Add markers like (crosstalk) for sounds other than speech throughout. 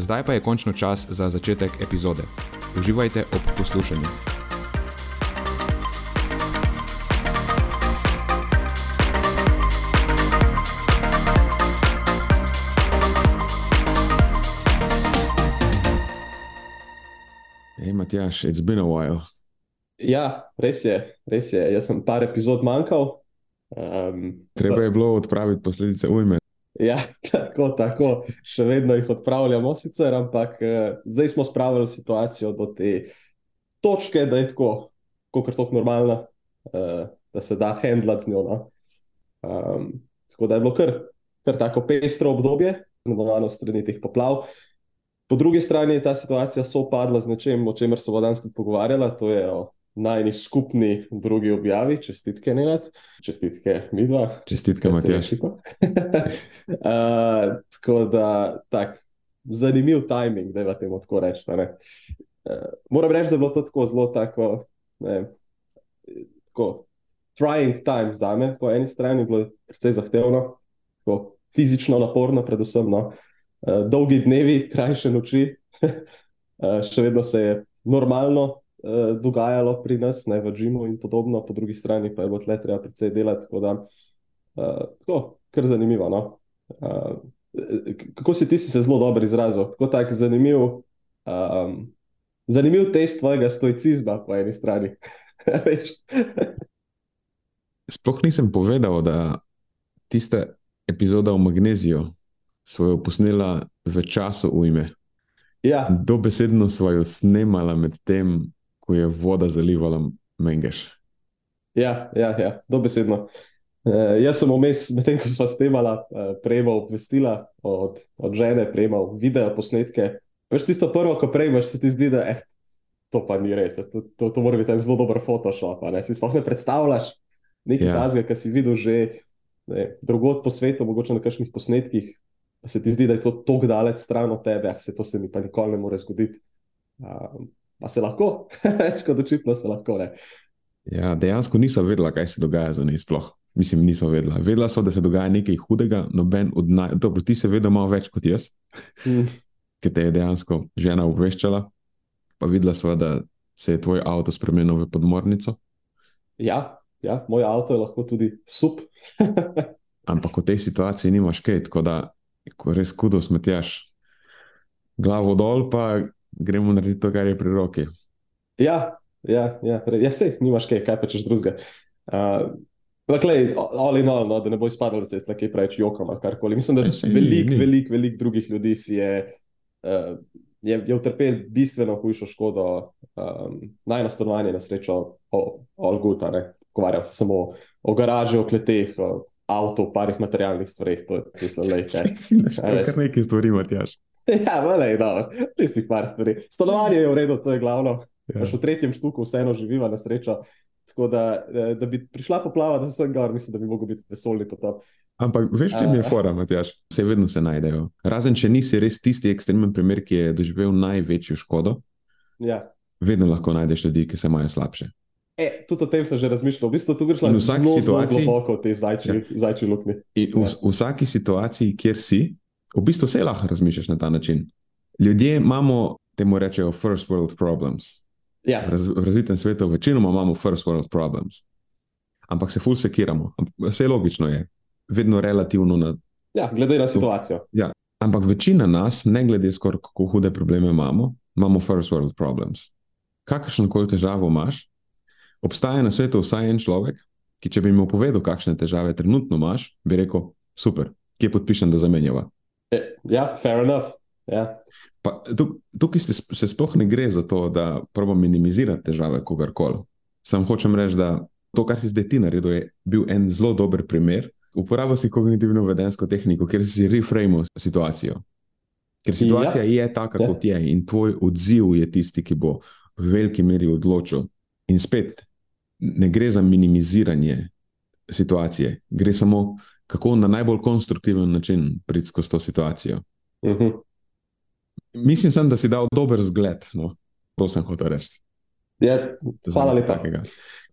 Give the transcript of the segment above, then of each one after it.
Zdaj pa je končno čas za začetek epizode. Uživajte ob poslušanju. Hej, Matjaš, it's been a while. Ja, res je, res je. Jaz sem par epizod manjkal. Um, Treba je bilo odpraviti posledice ujme. Ja, (laughs) tako, tako, še vedno jih odpravljamo, sicer, ampak uh, zdaj smo spravili situacijo do te točke, da je tako, kot je tako normalna, uh, da se da handlati z njo. No? Um, tako da je bilo kar, kar tako pestro obdobje, znamenovano strani teh poplav. Po drugi strani je ta situacija sopadla z nečem, o čemer se bo danes tudi pogovarjala, to je o najni skupni drugi objavi, čestitke Nenad, čestitke Midva. Čestitke Matjaš. uh, (laughs) tako da, tak, zanimiv timing, da je temu tako reči. Uh, moram reči, da je bilo to tako zelo tako, ne, tako trying time za me, po eni strani bilo precej zahtevno, tako fizično naporno, predvsem no. uh, dolgi dnevi, krajše noči, (laughs) uh, še vedno se je normalno dogajalo pri nas, ne v Džimu in podobno, po drugi strani pa je bilo tle treba precej delati. Tako da, uh, tako, kar zanimivo. No? Uh, kako si ti si se zelo dobro izrazil? Tako tak zanimiv, um, zanimiv test tvojega stoicizma po eni strani. (laughs) Sploh nisem povedal, da tiste epizode o magneziju svojo posnela v času ujme. Ja. Dobesedno svojo snemala med tem, ko je voda zalivala mengeš. Ja, ja, ja dobesedno. Uh, jaz sem vmes, medtem ko smo snemali, uh, prejemal obvestila od, od žene, prejemal video posnetke. Veš tisto prvo, ko prejmeš, se ti zdi, da eh, to pa ni res, to, to, to mora biti en zelo dober Photoshop. Ne? Si sploh ne predstavljaš nekaj ja. tazga, kar si videl že drugod po svetu, mogoče na kakšnih posnetkih. Pa se ti zdi, da je to tako daleč stran od tebe, ah se to se mi pa nikoli ne more zgoditi. Um, pa se lahko, (laughs) več kot očitno se lahko. Ne. Ja, dejansko nisem vedela, kaj se dogaja za njih. Mislim, nisem vedela. Vedela so, da se dogaja nekaj hudega, noben od naj. Dobro, ti se vedno malo več kot jaz, mm. (laughs) ki te je dejansko žena obveščala. Pa videla sva, da se je tvoj avto spremenil v podmornico. Ja, ja moj avto je lahko tudi sup. (laughs) Ampak v tej situaciji nimaš kaj, tako da, res kudo smetiš, glavo dol, pa gremo narediti to, kar je pri roki. Ja, ja, ja, ja se, nimaš kaj, kaj pa češ drugega. Uh, Klej, all in all, no, da ne bo izpadlo, da se jaz nekaj preveč jokam ali karkoli. Mislim, da veliko, veliko velik drugih ljudi je, uh, je, je utrpel bistveno hujšo škodo um, na eno stanovanje, na srečo, good, ne. Govarjal sem samo o garaži, o kleteh, o avtu, o parih materialnih stvareh. To je, mislim, le, (laughs) kaj. Kar nekaj stvari, Matjaš. (laughs) Ja, vele, no, tistih par stvari. Stanovanje je v redu, to je glavno. Ja. V tretjem štuku vseeno živiva na srečo. Tako da, eh, da bi prišla poplava, da vse gor, mislim, da bi lahko bil vesolni potop. Ampak veš, če mi je fora, Matjaš, vse vedno se najdejo. Razen če nisi res tisti ekstremen primer, ki je doživel največjo škodo. Ja. Vedno lahko najdeš ljudi, ki se imajo slabše. E, tudi o tem sem že razmišljal. V bistvu tu greš na zelo globoko v tej zajčji, ja. zajčji luknji. V, v, v vsaki situaciji, kjer si, v bistvu vse lahko razmišljaš na ta način. Ljudje imamo, temu rečejo, first world problems. Ja. Raz, v razvitem svetu večinoma imamo first world problems. Ampak se ful sekiramo. Vse logično je, vedno relativno. Na, ja, glede na situacijo. Ja. Ampak večina nas, ne glede skoraj kako hude probleme imamo, imamo first world problems. Kakršno koli težavo imaš, obstaja na svetu vsaj en človek, ki če bi mi povedal, kakšne težave trenutno imaš, bi rekel: super, kje podpišem, da zamenjava. Ja, fair enough. Ja. Pa, tuk, tukaj se, se sploh ne gre za to, da probam minimizirati težave kogarkoli. Sam hočem reči, da to, kar si zdaj ti naredil, je bil en zelo dober primer. Uporabil si kognitivno vedensko tehniko, ker si reframed situacijo. Ker situacija ja. je taka, ja. kot je, in tvoj odziv je tisti, ki bo v veliki meri odločil. In spet, ne gre za minimiziranje situacije, gre samo, kako na najbolj konstruktiven način priti skozi to situacijo. Uh mhm. -huh. Mislim, sem, da si dal dober zgled, no, to sem hotel reči. Ja, hvala lepa.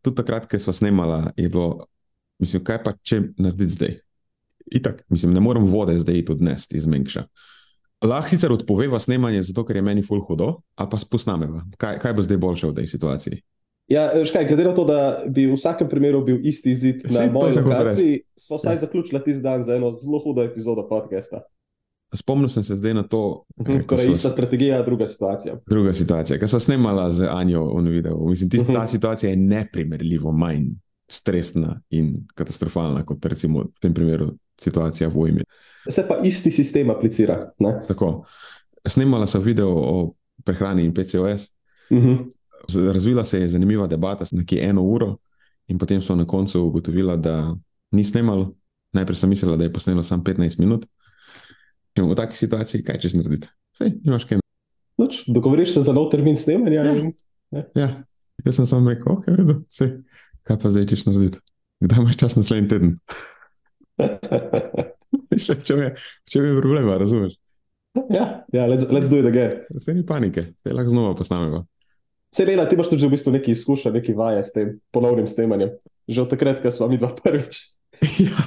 Tudi takrat, ko smo snemali, je bilo, mislim, kaj pa če narediti zdaj. Itak, mislim, ne morem vode zdaj iti odnesti iz Menkša. Lahko sicer odpoveva snemanje, zato ker je meni full hudo, a pa spustnameva. Kaj, kaj bo zdaj boljše v tej situaciji? Ja, škaj, glede na to, da bi v vsakem primeru bil isti zid na moji lokaciji, smo vsaj ja. zaključili tisti dan za eno zelo hudo epizodo podcasta. Spomnil sem se zdaj na to, mhm, torej je ista strategija, druga situacija. Druga situacija, ki sem snemala z Anjo v videu. Mislim, tista, ta mhm. situacija je neprimerljivo manj stresna in katastrofalna kot recimo v tem primeru situacija v Ujmi. Se pa isti sistem aplicira. Ne? Tako. Snemala sem video o prehrani in PCOS. Uh -huh. Razvila se je zanimiva debata, nekje eno uro, in potem so na koncu ugotovila, da ni snimalo. Najprej sem mislila, da je posnelo samo 15 minut. In v taki situaciji, kaj češ narediti? Sej, imaš kaj. Noč, dogovoriš se za nov termin snemanja. Ja. In, ja. ja, jaz sem samo rekel, ok, redo, sej, kaj pa zdaj češ narediti? Kdaj imaš čas naslednji teden? (laughs) Mislim, če je, če je problema, razumeš? Ja, ja let's, let's do it again. Se ni panike, te lahko znova posnamemo. Se Lena, ti imaš tudi v bistvu neki izkušnja, neki vaje s tem ponovnim snemanjem. Že od takrat, ko smo mi dva prvič. (laughs) ja,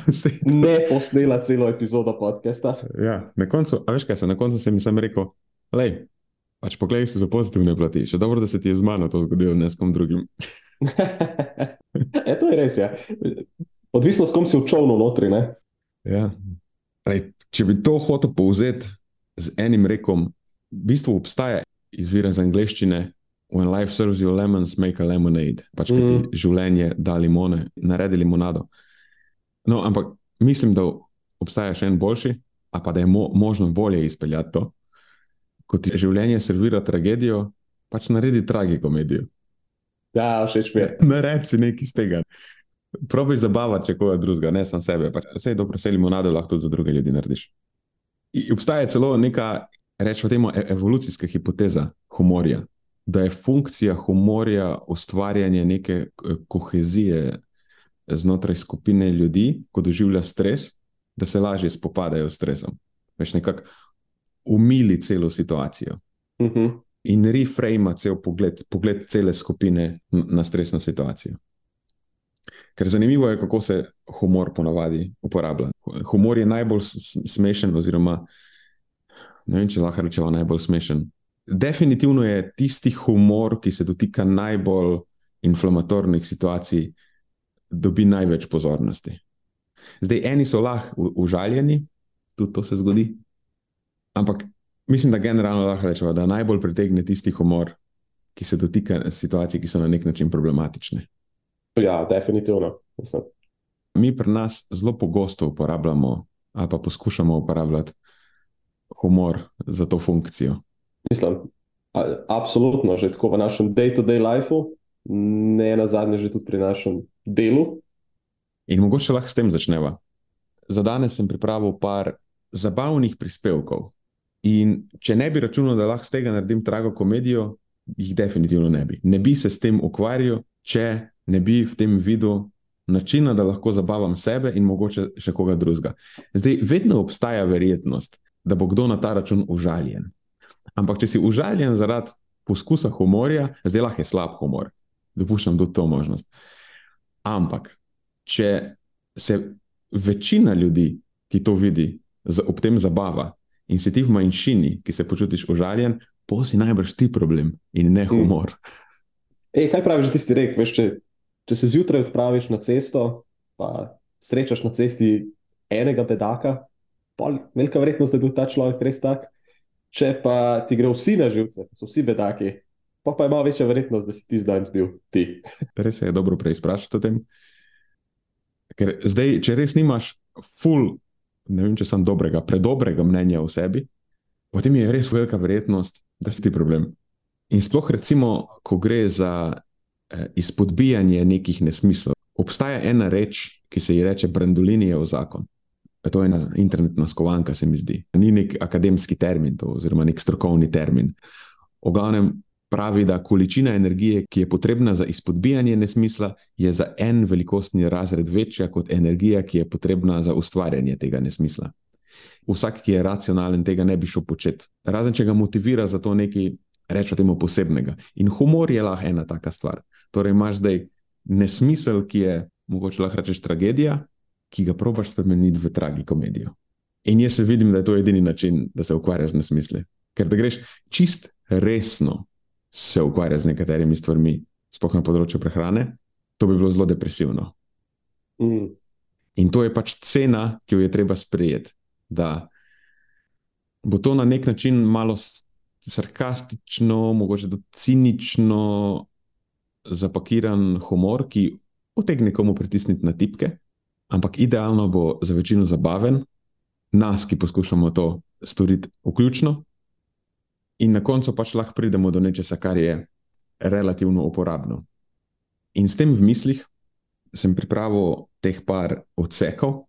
ne posnela celo epizodo podcasta. Ja, na koncu, a veš kaj se, na koncu sem jim rekel, lej, pač pogledaj se za pozitivne plati. Še dobro, da se ti je z mano to zgodilo, ne s kom drugim. (laughs) e, to je res, ja. Odvisno, s kom si v čovnu notri, ne? Ja. Lej, če bi to hotel povzeti z enim rekom, v bistvu obstaja izvira iz angleščine, When life serves you lemons, make a lemonade. Pač, ki ti mm. življenje da limone, naredi limonado. No, ampak mislim, da obstaja še en boljši, a pa da je mo možno bolje izpeljati to. Ko ti življenje servira tragedijo, pač naredi tragikomedijo. Ja, všeč mi je. (laughs) Naredi nekaj iz tega. Probi zabavati, če koga drugega, ne samo sebe. Pač, vse je dobro, vse limonado lahko tudi za druge ljudi narediš. In obstaja celo neka, rečemo temu, e-, evolucijska hipoteza humorja da je funkcija humorja ustvarjanje neke eh, kohezije znotraj skupine ljudi, ko doživlja stres, da se lažje spopadajo s stresom. Veš, nekako umili celo situacijo uh mhm. -huh. in reframe cel pogled, pogled cele skupine na stresno situacijo. Ker zanimivo je, kako se humor ponavadi uporablja. Humor je najbolj smešen, oziroma ne vem, če lahko rečemo najbolj smešen definitivno je tisti humor, ki se dotika najbolj inflamatornih situacij, dobi največ pozornosti. Zdaj, eni so lahko užaljeni, tudi to se zgodi, ampak mislim, da generalno lahko rečemo, da najbolj pritegne tisti humor, ki se dotika situacij, ki so na nek način problematične. Ja, definitivno. Mislim. Mi pri nas zelo pogosto uporabljamo, ali pa poskušamo uporabljati humor za to funkcijo. Mislim, absolutno, že tako v našem day-to-day lifeu, ne na zadnje, že tudi pri našem delu. In mogoče lahko s tem začneva. Za danes sem pripravil par zabavnih prispevkov. In če ne bi računal, da lahko z tega naredim trago komedijo, jih definitivno ne bi. Ne bi se s tem ukvarjal, če ne bi v tem videl načina, da lahko zabavam sebe in mogoče še koga drugega. Zdaj, vedno obstaja verjetnost, da bo kdo na ta račun užaljen. Ampak, če si užaljen zaradi poskusa humorja, zdaj lahko je slab humor. Dopuščam tudi to možnost. Ampak, če se večina ljudi, ki to vidi, ob tem zabava in si ti v manjšini, ki se počutiš užaljen, pa si najbrž ti problem in ne mm. humor. Ej, kaj praviš, ti si rekel? Če, če se zjutraj odpraviš na cesto, pa srečaš na cesti enega bedaka, velika verjetnost, da bi bil ta človek res tak. Če pa ti gre vsi na živce, so vsi bedaki, pa, pa ima večja verjetnost, da si ti zdaj bil ti. (laughs) Res je dobro preizprašati o tem. Ker zdaj, če res nimaš full, ne vem, če sem dobrega, predobrega mnenja o sebi, potem je res velika verjetnost, da si ti problem. In sploh, recimo, ko gre za eh, izpodbijanje nekih nesmislov, obstaja ena reč, ki se ji reče Brandolinijev zakon. To je ena internetna skovanka, se mi zdi. Ni nek akademski termin, to, oziroma nek strokovni termin. O glavnem, pravi, da količina energije, ki je potrebna za izpodbijanje nesmisla, je za en velikostni razred večja kot energija, ki je potrebna za ustvarjanje tega nesmisla. Vsak, ki je racionalen, tega ne bi šel početi. Razen če ga motivira za to nekaj, rečemo temu posebnega. In humor je lahko ena taka stvar. Torej, imaš zdaj nesmisel, ki je mogoče lahko rečeš tragedija, ki ga probaš spremeniti v tragikomedijo. In jaz se vidim, da je to edini način, da se ukvarjaš z nesmisli. Ker da greš čist resno se ukvarja z nekaterimi stvarmi, sploh na področju prehrane, to bi bilo zelo depresivno. Mm. In to je pač cena, ki jo je treba sprejeti. Da bo to na nek način malo sarkastično, mogoče tudi cinično zapakiran humor, ki utegne komu pritisniti na tipke, ampak idealno bo za večino zabaven, nas, ki poskušamo to storiti, vključno, in na koncu pač lahko pridemo do nečesa, kar je relativno uporabno. In s tem v mislih sem pripravil teh par odsekov.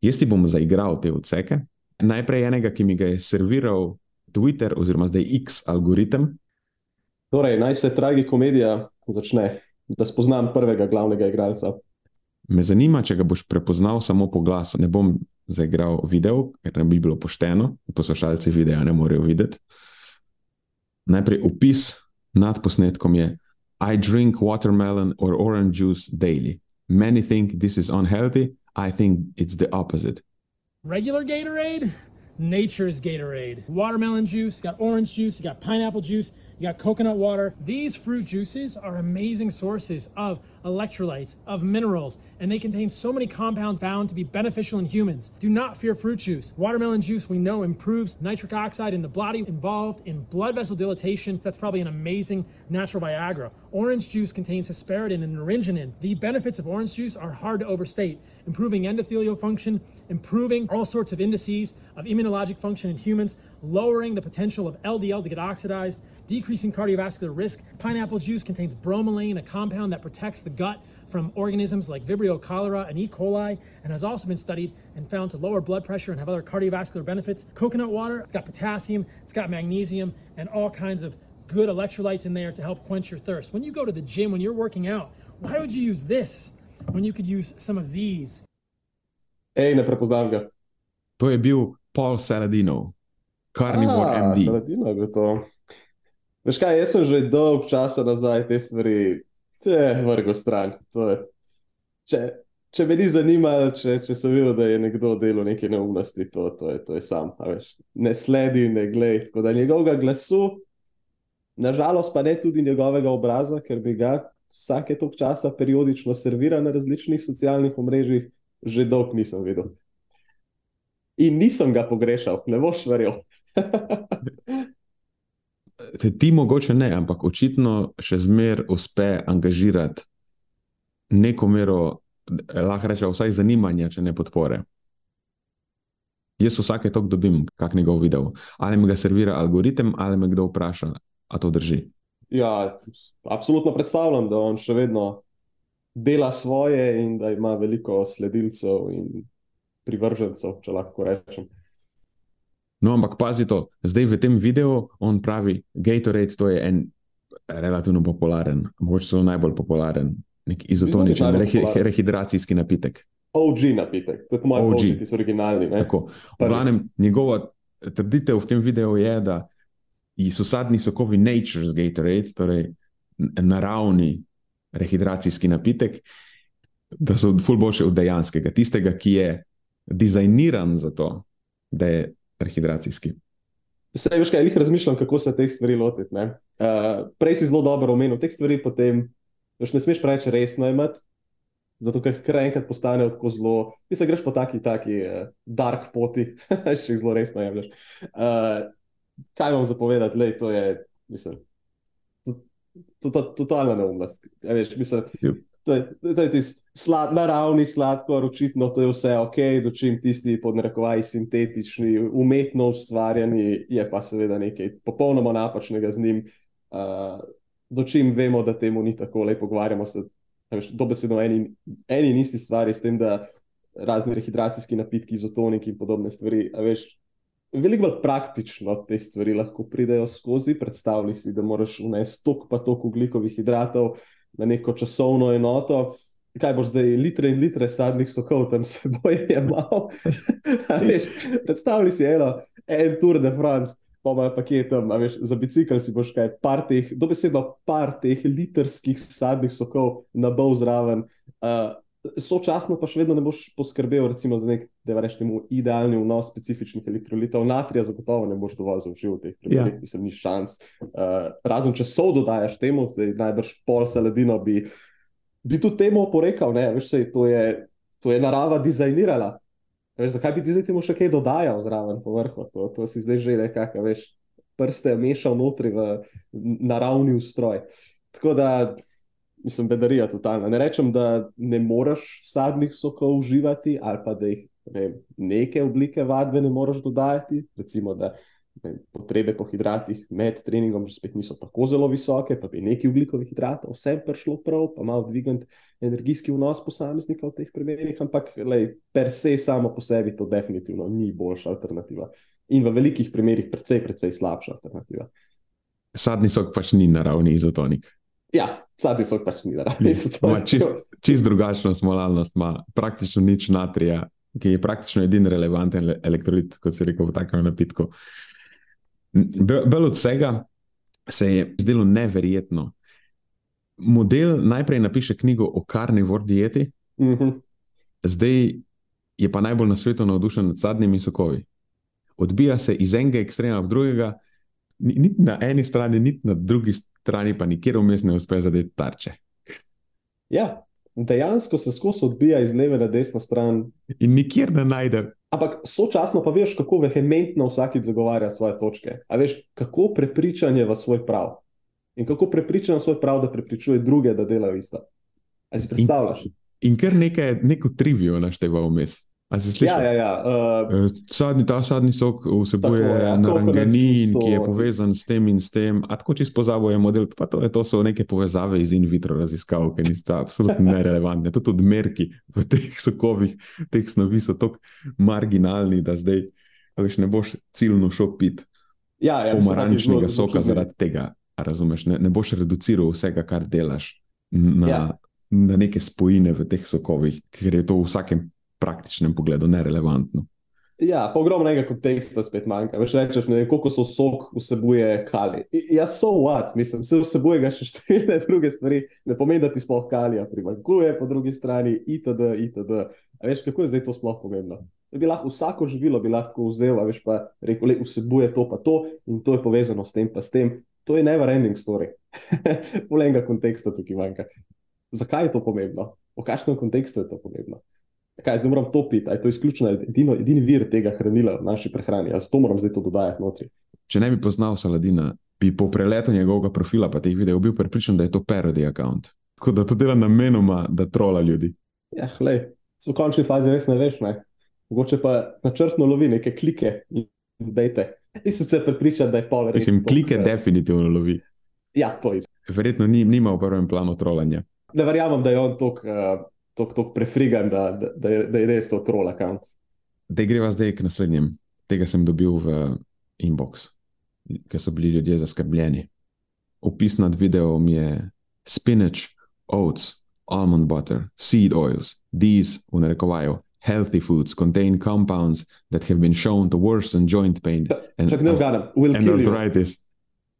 Jaz ti bom zaigral te odseke. Najprej enega, ki mi ga je serviral Twitter, oziroma zdaj X algoritem. Torej, naj se tragi komedija začne, da spoznam prvega glavnega igralca. Me zanima, če ga boš prepoznal samo po glasu. Ne bom zaigral video, ker ne bi bilo pošteno, poslušalci videa ne morejo videti. Najprej opis nad posnetkom je: I drink watermelon or orange juice daily. Many think this is unhealthy. I think it's the opposite. Regular Gatorade, nature's Gatorade. Watermelon juice, got orange juice, you got pineapple juice, you got coconut water. These fruit juices are amazing sources of electrolytes, of minerals, and they contain so many compounds bound to be beneficial in humans. Do not fear fruit juice. Watermelon juice, we know, improves nitric oxide in the body, involved in blood vessel dilatation. That's probably an amazing natural Viagra. Orange juice contains hesperidin and naringenin. The benefits of orange juice are hard to overstate, improving endothelial function, improving all sorts of indices of immunologic function in humans, lowering the potential of LDL to get oxidized, decreasing cardiovascular risk. Pineapple juice contains bromelain, a compound that protects the gut from organisms like Vibrio cholera and E. coli, and has also been studied and found to lower blood pressure and have other cardiovascular benefits. Coconut water, it's got potassium, it's got magnesium, and all kinds of good electrolytes in there to help quench your thirst. When you go to the gym, when you're working out, why would you use this when you could use some of these? Ej, ne prepoznam ga. To je bil Paul Saladino, Carnivore A, MD. Saladino je to. Veš kaj, jaz sem že dolg časa nazaj te stvari vrgel stran. To je, če, če me ni zanimalo, če, če sem videl, da je nekdo delal neke neumnosti, to, to, je, to je sam. a Veš, ne sledi, ne gled. Tako da njegovega glasu, nažalost pa ne tudi njegovega obraza, ker bi ga vsake tok časa periodično servira na različnih socialnih omrežjih, že dolg nisem videl. In nisem ga pogrešal, ne boš verjel. Te- (laughs) Ti mogoče ne, ampak očitno še zmeraj uspe angažirati neko mero, lahko rečemo, vsaj zanimanja, če ne podpore. Jaz vsake tok dobim, kak njegov video. Ali mi ga servira algoritem, ali me kdo vpraša, a to drži. Ja, absolutno predstavljam, da on še vedno dela svoje in da ima veliko sledilcev in privržencev, če lahko rečem. No, ampak pazi to, zdaj v tem videu on pravi, Gatorade to je en relativno popularen, mogoče celo najbolj popularen, nek izotoničen, najbolj rehi, rehidracijski napitek. OG napitek, to je po mojem OG. OG, ti so originalni. Ne? Tako. V glavnem, njegova trditev v tem videu je, da so sadni sokovi nature's Gatorade, torej naravni rehidracijski napitek, da so ful boljše od dejanskega, tistega, ki je dizajniran za to, da je rehidracijski. Sej, veš kaj, jih razmišljam, kako se teh stvari lotiti. Uh, prej si zelo dobro omenil, teh stvari potem veš, ne smeš preveč resno imeti, zato ker kar enkrat postanejo tako zelo, ti se greš po taki, taki uh, dark poti, (laughs) če jih zelo resno jemliš. Uh, kaj vam zapovedati, le to je, mislim, to, to, totalna neumnost. Ja, veš, mislim, to je, to je tisti slad, naravni sladkor, očitno to je vse ok, dočim tisti podnarekovaji sintetični, umetno ustvarjeni, je pa seveda nekaj popolnoma napačnega z njim. Uh, dočim vemo, da temu ni tako, lepo pogovarjamo se dobesedno eni, eni in isti stvari, s tem, da razni rehidracijski napitki, izotoniki in podobne stvari. Veš, veliko bolj praktično te stvari lahko pridejo skozi. Predstavljaj si, da moraš vnesti tok pa tok ugljikovih hidratov na neko časovno enoto. Kaj boš zdaj, litre in litre sadnih sokov tam se boje, (laughs) je malo. Predstavljaj si eno, en Tour de France, pa imajo paketom, veš, za bicikl si boš kaj, par teh, dobesedno par teh litrskih sadnih sokov na bol zraven. Uh, sočasno pa še vedno ne boš poskrbel recimo, za nek, da rečemo, idealni vnos specifičnih elektrolitov. Natrija zagotovo ne boš dovolj zaužil v teh primerih, ja. mislim, ni šans. Uh, razen če so dodajaš temu, zdaj najbrž pol saladino bi, bi tudi temu oporekal, ne, veš, sej, to je. To je narava dizajnirala, Veš, zakaj bi ti zdaj temu še kaj dodajal zraven po vrhu? To, to si zdaj že nekako, veš, prste mešal notri v naravni ustroj. Tako da, mislim, bedarija totalna. Ne rečem, da ne moreš sadnih sokov uživati ali pa da jih ne, neke oblike vadbe ne moreš dodajati. Recimo, da ne, potrebe po hidratih med treningom že spet niso tako zelo visoke, pa bi neki ugljikovih hidratov vsem prišlo prav, pa malo dvigant energijski vnos posameznika v teh primerih, ampak lej, per se samo po sebi to definitivno ni boljša alternativa. In v velikih primerih precej, precej slabša alternativa. Sadni sok pač ni naravni izotonik. Ja, sadni sok pač ni naravni. Čist, čist drugačno smolalnost ima, praktično nič natrija, ki je praktično edini relevanten elektrolit, kot se reče v takem napitku. Uh, Bolj od vsega se je zdelo neverjetno. Model najprej napiše knjigo o karnivor dieti, uh mhm. -huh. zdaj je pa najbolj na svetu navdušen nad zadnjimi sokovi. Odbija se iz enega ekstrema v drugega, niti na eni strani, niti na drugi strani, pa nikjer vmes ne uspe zadeti tarče. Ja, dejansko se skozi odbija iz leve na desno stran. In nikjer ne najde Ampak sočasno pa veš, kako vehementno vsakič zagovarja svoje točke. A veš, kako prepričanje v svoj prav. In kako prepričanje v svoj prav, da prepričuje druge, da delajo isto. A si predstavljaš? In, in kar nekaj, neko trivijo našteva vmes. Ja, ja, ja. Uh, sadni, ta sadni sok vsebuje ja, narangenin, ki je povezan s tem in s tem. A tako čisto pozabo je model, pa to, je, to so neke povezave iz in vitro raziskav, ki niso absolutno nerelevantne. Tudi odmerki v teh sokovih, teh snovi so tako marginalni, da zdaj veš, ne boš ciljno šel pit ja, ja, pomarančnega soka zaradi tega. Razumeš, ne, ne boš reduciral vsega, kar delaš na, ja. na neke spojine v teh sokovih, ker je to v vsakem praktičnem pogledu nerelevantno. Ja, pa ogromnega konteksta spet manjka. Veš, rečeš, ne vem, koliko so sok vsebuje kali. Ja, so what, mislim, se vsebuje ga še (laughs) številne druge stvari, ne pomeni, da ti sploh kalija primankuje, po drugi strani itd. itd. A veš, kako je zdaj to sploh pomembno? Bi lahko vsako živilo bi lahko vzel, a veš pa rekel, le vsebuje to pa to in to je povezano s tem pa s tem. To je never ending story. (laughs) Polenga konteksta tukaj manjka. Zakaj je to pomembno? V kakšnem kontekstu je to pomembno? Kaj zdaj moram topiti, je to izključno edino, edini vir tega hranila v naši prehrani. Jaz to moram zdaj to dodajati notri. Če ne bi poznal Saladina, bi po preletu njegovega profila pa teh videov bil prepričan, da je to parody account. Tako da to dela namenoma, da trola ljudi. Ja, hlej, v končni fazi res ne veš, ne. Mogoče pa načrtno lovi neke klike in dejte. Si se prepričal, da je pol res. Mislim, klike tok, definitivno lovi. Ja, to je. Verjetno ni, nima v prvem planu trolanja. Ne verjamem, da je on tok. Uh, tako prefrigan, da, da, da, je, da je res to troll account. Da greva zdaj k naslednjem. Tega sem dobil v inbox, ker so bili ljudje zaskrbljeni. Opis nad videom je spinach, oats, almond butter, seed oils. These, v narekovaju, healthy foods contain compounds that have been shown to worsen joint pain and, Čak, ne, and, and arthritis.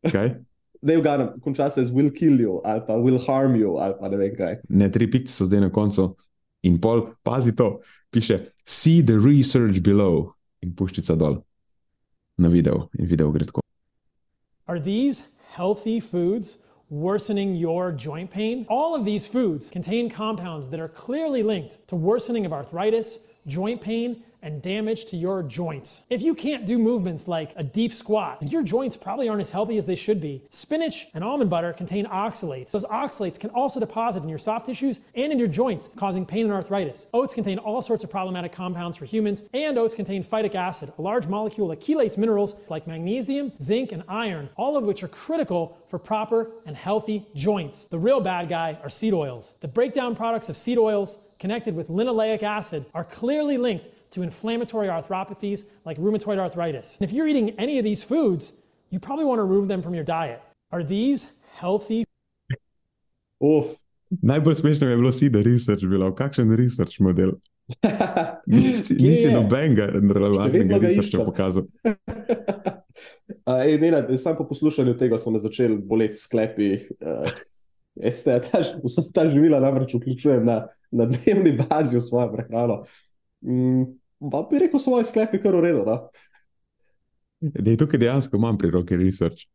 Okay? da je v glavnem, konča se z will kill you ali pa will harm you ali pa ne vem kaj. Ne, tri pice so zdaj na koncu in pol, pazi to, piše see the research below in puščica dol na video in video gre tako. Are these healthy foods worsening your joint pain? All of these foods contain compounds that are clearly linked to worsening of arthritis, joint pain, and damage to your joints. If you can't do movements like a deep squat, your joints probably aren't as healthy as they should be. Spinach and almond butter contain oxalates. Those oxalates can also deposit in your soft tissues and in your joints, causing pain and arthritis. Oats contain all sorts of problematic compounds for humans, and oats contain phytic acid, a large molecule that chelates minerals like magnesium, zinc, and iron, all of which are critical for proper and healthy joints. The real bad guy are seed oils. The breakdown products of seed oils connected with linoleic acid are clearly linked to inflammatory arthropathies like rheumatoid arthritis. And if you're eating any of these foods, you probably want to remove them from your diet. Are these healthy? Uf. Najbolj smešno je bilo seed research, bilo kakšen research model. (laughs) Nisi, nisi nobenega relevantnega researcha pokazal. (laughs) Ej, Nenad, sam po poslušanju tega so me začeli boleti sklepi. Uh, Veste, ta, ž- vsa ta živila namreč vključujem na, na dnevni bazi v svojo prehrano. Mm, pa bi rekel, svoje sklepe kar v redu. No? Da je tukaj dejansko imam pri roki research.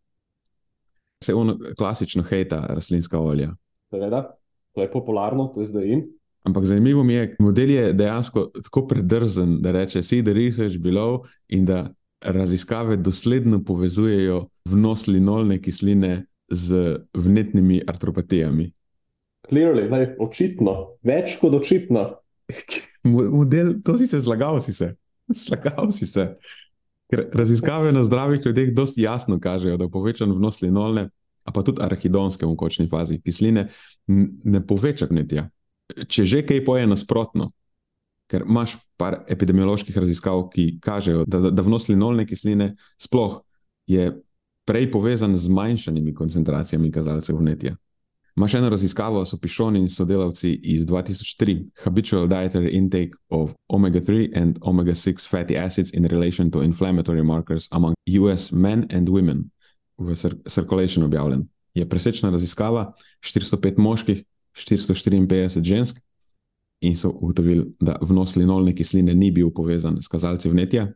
Se ono klasično hejta rastlinska olja. Seveda, to je popularno, to je zdaj in. Ampak zanimivo mi je, model je dejansko tako predrzen, da reče: see the research below in da raziskave dosledno povezujejo vnos linolne kisline z vnetnimi artropatijami. Clearly, lej, očitno, več kot očitno. (laughs) Mo- Model, to si se zlagal, si se. (laughs) Zlagal si se. Ker raziskave na zdravih ljudeh dosti jasno kažejo, da povečan vnos linolne, a pa tudi arahidonske v končni fazi kisline, ne poveča gnetja. Če že kaj poje nasprotno, ker imaš par epidemioloških raziskav, ki kažejo, da, da vnos linolne kisline sploh je prej povezan z manjšanimi koncentracijami kazalcev vnetja. Imaš eno raziskavo, so Pišoni in sodelavci iz 2003, Habitual Dietary Intake of Omega-3 and Omega-6 Fatty Acids in Relation to Inflammatory Markers among US Men and Women, v Cir- Circulation objavljen. Je presečna raziskava, 405 moških, 454 žensk, in so ugotovili, da vnos linolne kisline ni bil povezan s kazalci vnetja.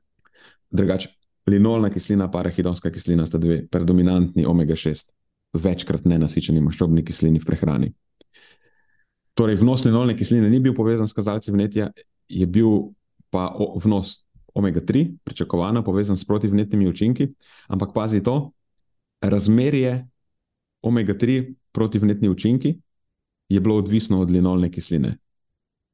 Drugače, linolna kislina in arahidonska kislina sta dve predominantni omega-6 večkrat nenasičeni maščobni kislini v prehrani. Torej, vnos linolne kisline ni bil povezan s kazalci vnetja, je bil pa vnos omega-3, pričakovano povezan s protivnetnimi učinki, ampak pazi to, razmerje omega-3 protivnetni učinki je bilo odvisno od linolne kisline.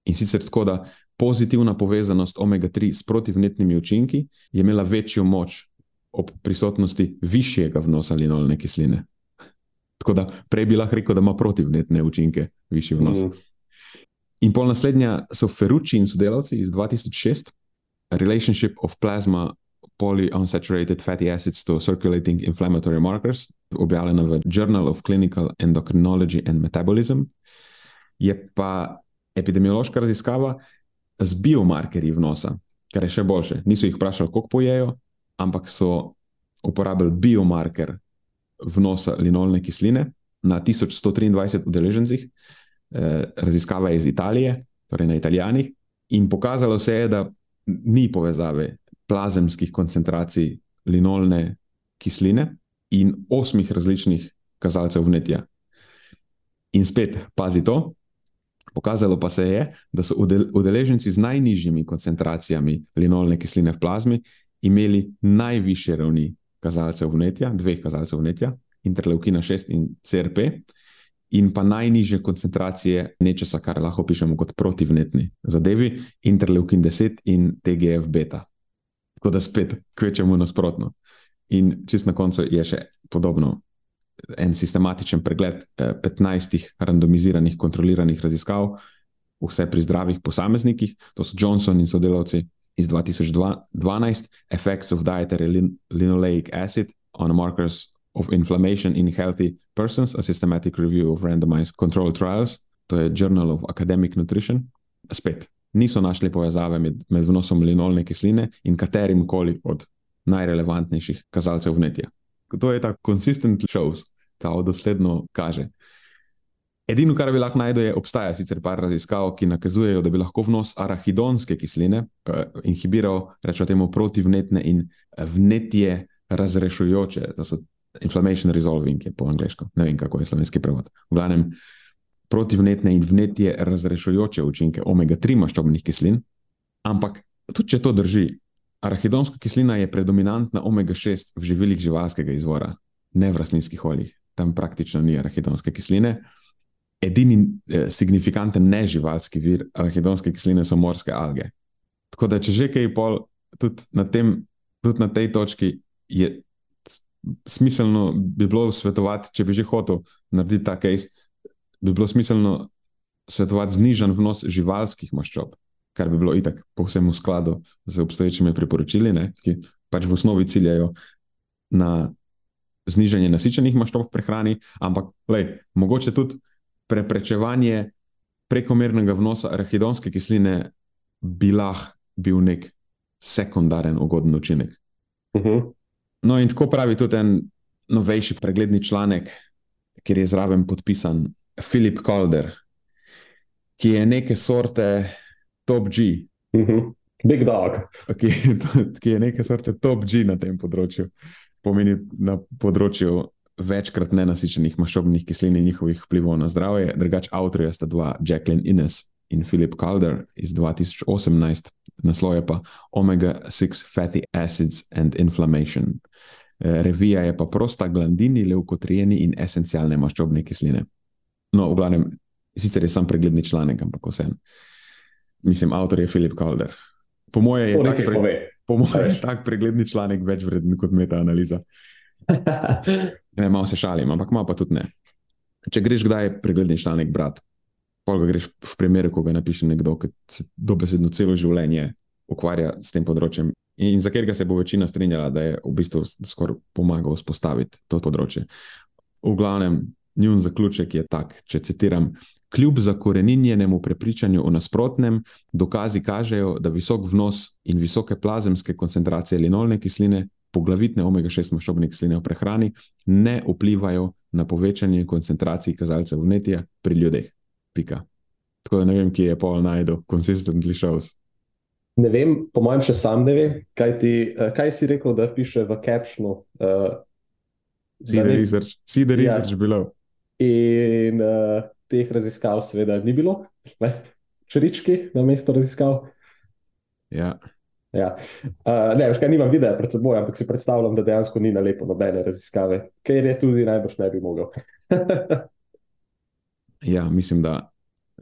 In sicer tako, da pozitivna povezanost omega-3 s protivnetnimi učinki je imela večjo moč ob prisotnosti višjega vnosa linolne kisline. Tako da prej bi lahko rekel, da ima protivnetne učinke, višji vnos. Mm. In pol naslednja so Ferrucci in sodelavci iz 2006, Relationship of Plasma Polyunsaturated Fatty Acids to Circulating Inflammatory Markers, objavljena v Journal of Clinical Endocrinology and Metabolism. Je pa epidemiološka raziskava z biomarkerji vnosa, kar je še boljše. Niso jih vprašali, koliko pojejo, ampak so uporabili biomarker vnosa linolne kisline na 1123 udeležencih. Eh, raziskava je iz Italije, torej na Italijanih, in pokazalo se je, da ni povezave plazemskih koncentracij linolne kisline in osmih različnih kazalcev vnetja. In spet, pazi to, pokazalo pa se je, da so udel- udeleženci z najnižjimi koncentracijami linolne kisline v plazmi imeli najviše ravni kazalcev vnetja, dveh kazalcev vnetja, interleukina 6 in CRP, in pa najnižje koncentracije nečesa, kar lahko pišemo kot protivnetni zadevi, interleukin 10 in TGF beta. Tako da spet kvečemo nasprotno. In čist na koncu je še podobno. En sistematičen pregled eh, 15 randomiziranih, kontroliranih raziskav, vse pri zdravih posameznikih, to so Johnson in sodelavci iz 2012, Effects of Dietary lin Linoleic Acid on Markers of Inflammation in Healthy Persons, a systematic review of randomized control trials, to je Journal of Academic Nutrition. Spet, niso našli povezave med, med vnosom linolne kisline in katerim koli od najrelevantnejših kazalcev vnetja. To je ta consistent shows, kao dosledno kaže. Edino, kar bi lahko najdel, je, obstaja sicer par raziskav, ki nakazujejo, da bi lahko vnos arahidonske kisline uh, inhibiral, rečemo temu, protivnetne in eh, vnetje razrešujoče, to so inflammation resolving, je po angliško, ne vem, kako je slovenski prevod. V glavnem, protivnetne in vnetje razrešujoče učinke omega-3 maščobnih kislin, ampak tudi če to drži, arahidonska kislina je predominantna omega-6 v živilih živalskega izvora, ne v rastlinskih oljih. Tam praktično ni arahidonske kisline. Edini eh, signifikanten neživalski vir arahidonske kisline so morske alge. Tako da, če že kaj pol, tudi na, tem, tudi na tej točki je smiselno, bi bilo svetovati, če bi že hotel narediti ta case, bi bilo smiselno svetovati znižen vnos živalskih maščob, kar bi bilo itak povsem v skladu z obstoječimi priporočili, ne, ki pač v osnovi ciljajo na znižanje nasičenih maščob v prehrani, ampak lej, mogoče tudi preprečevanje prekomernega vnosa arahidonske kisline bi lahko bil nek sekundaren ugoden učinek. Uh -huh. No, in tako pravi tudi en novejši pregledni članek, kjer je zraven podpisan Filip Calder, ki je neke sorte top G. Uh -huh. Big dog. Ki, (laughs) ki je neke sorte top G na tem področju, pomeni na področju večkrat nenasičenih maščobnih kislin in njihovih vplivov na zdravje. Drugač, avtorja sta dva, Jacqueline Innes in Philip Calder iz 2018, naslov je pa Omega-6 Fatty Acids and Inflammation. Eh, revija je pa prosta glandini, leukotrijeni in esencialne maščobne kisline. No, v glavnem, sicer je sam pregledni članek, ampak vse. Mislim, avtor je Philip Calder. Po mojem je, tak, pre, moje je tak pregledni članek več vreden kot meta-analiza. (laughs) ne, malo se šalim, ampak malo pa tudi ne. Če greš kdaj pregledni članek, brat, pa ga greš v primeru, ko ga napiše nekdo, ki se dobesedno celo življenje ukvarja s tem področjem in za katerega se bo večina strinjala, da je v bistvu skoraj pomagal vzpostaviti to področje. V glavnem, njun zaključek je tak, če citiram. Kljub zakoreninjenemu prepričanju o nasprotnem, dokazi kažejo, da visok vnos in visoke plazemske koncentracije linolne kisline, poglavitne omega-6 maščobne kisline v prehrani, ne vplivajo na povečanje koncentracij kazalcev vnetja pri ljudeh. Pika. Tako da ne vem, kje je pol najdel, consistently shows. Ne vem, po mojem, še sam ne vem, kaj, ti, uh, kaj si rekel, da piše v captionu. Uh, si da research, si da research ja. bilo. In uh, teh raziskav, seveda, ni bilo, (laughs) črčki na mesto raziskav. Ja. Ja. Uh, ne, veš, kaj nimam videa pred seboj, ampak si predstavljam, da dejansko ni na lepo nobene raziskave, ker je tudi najbrž ne bi mogel. (laughs) ja, mislim, da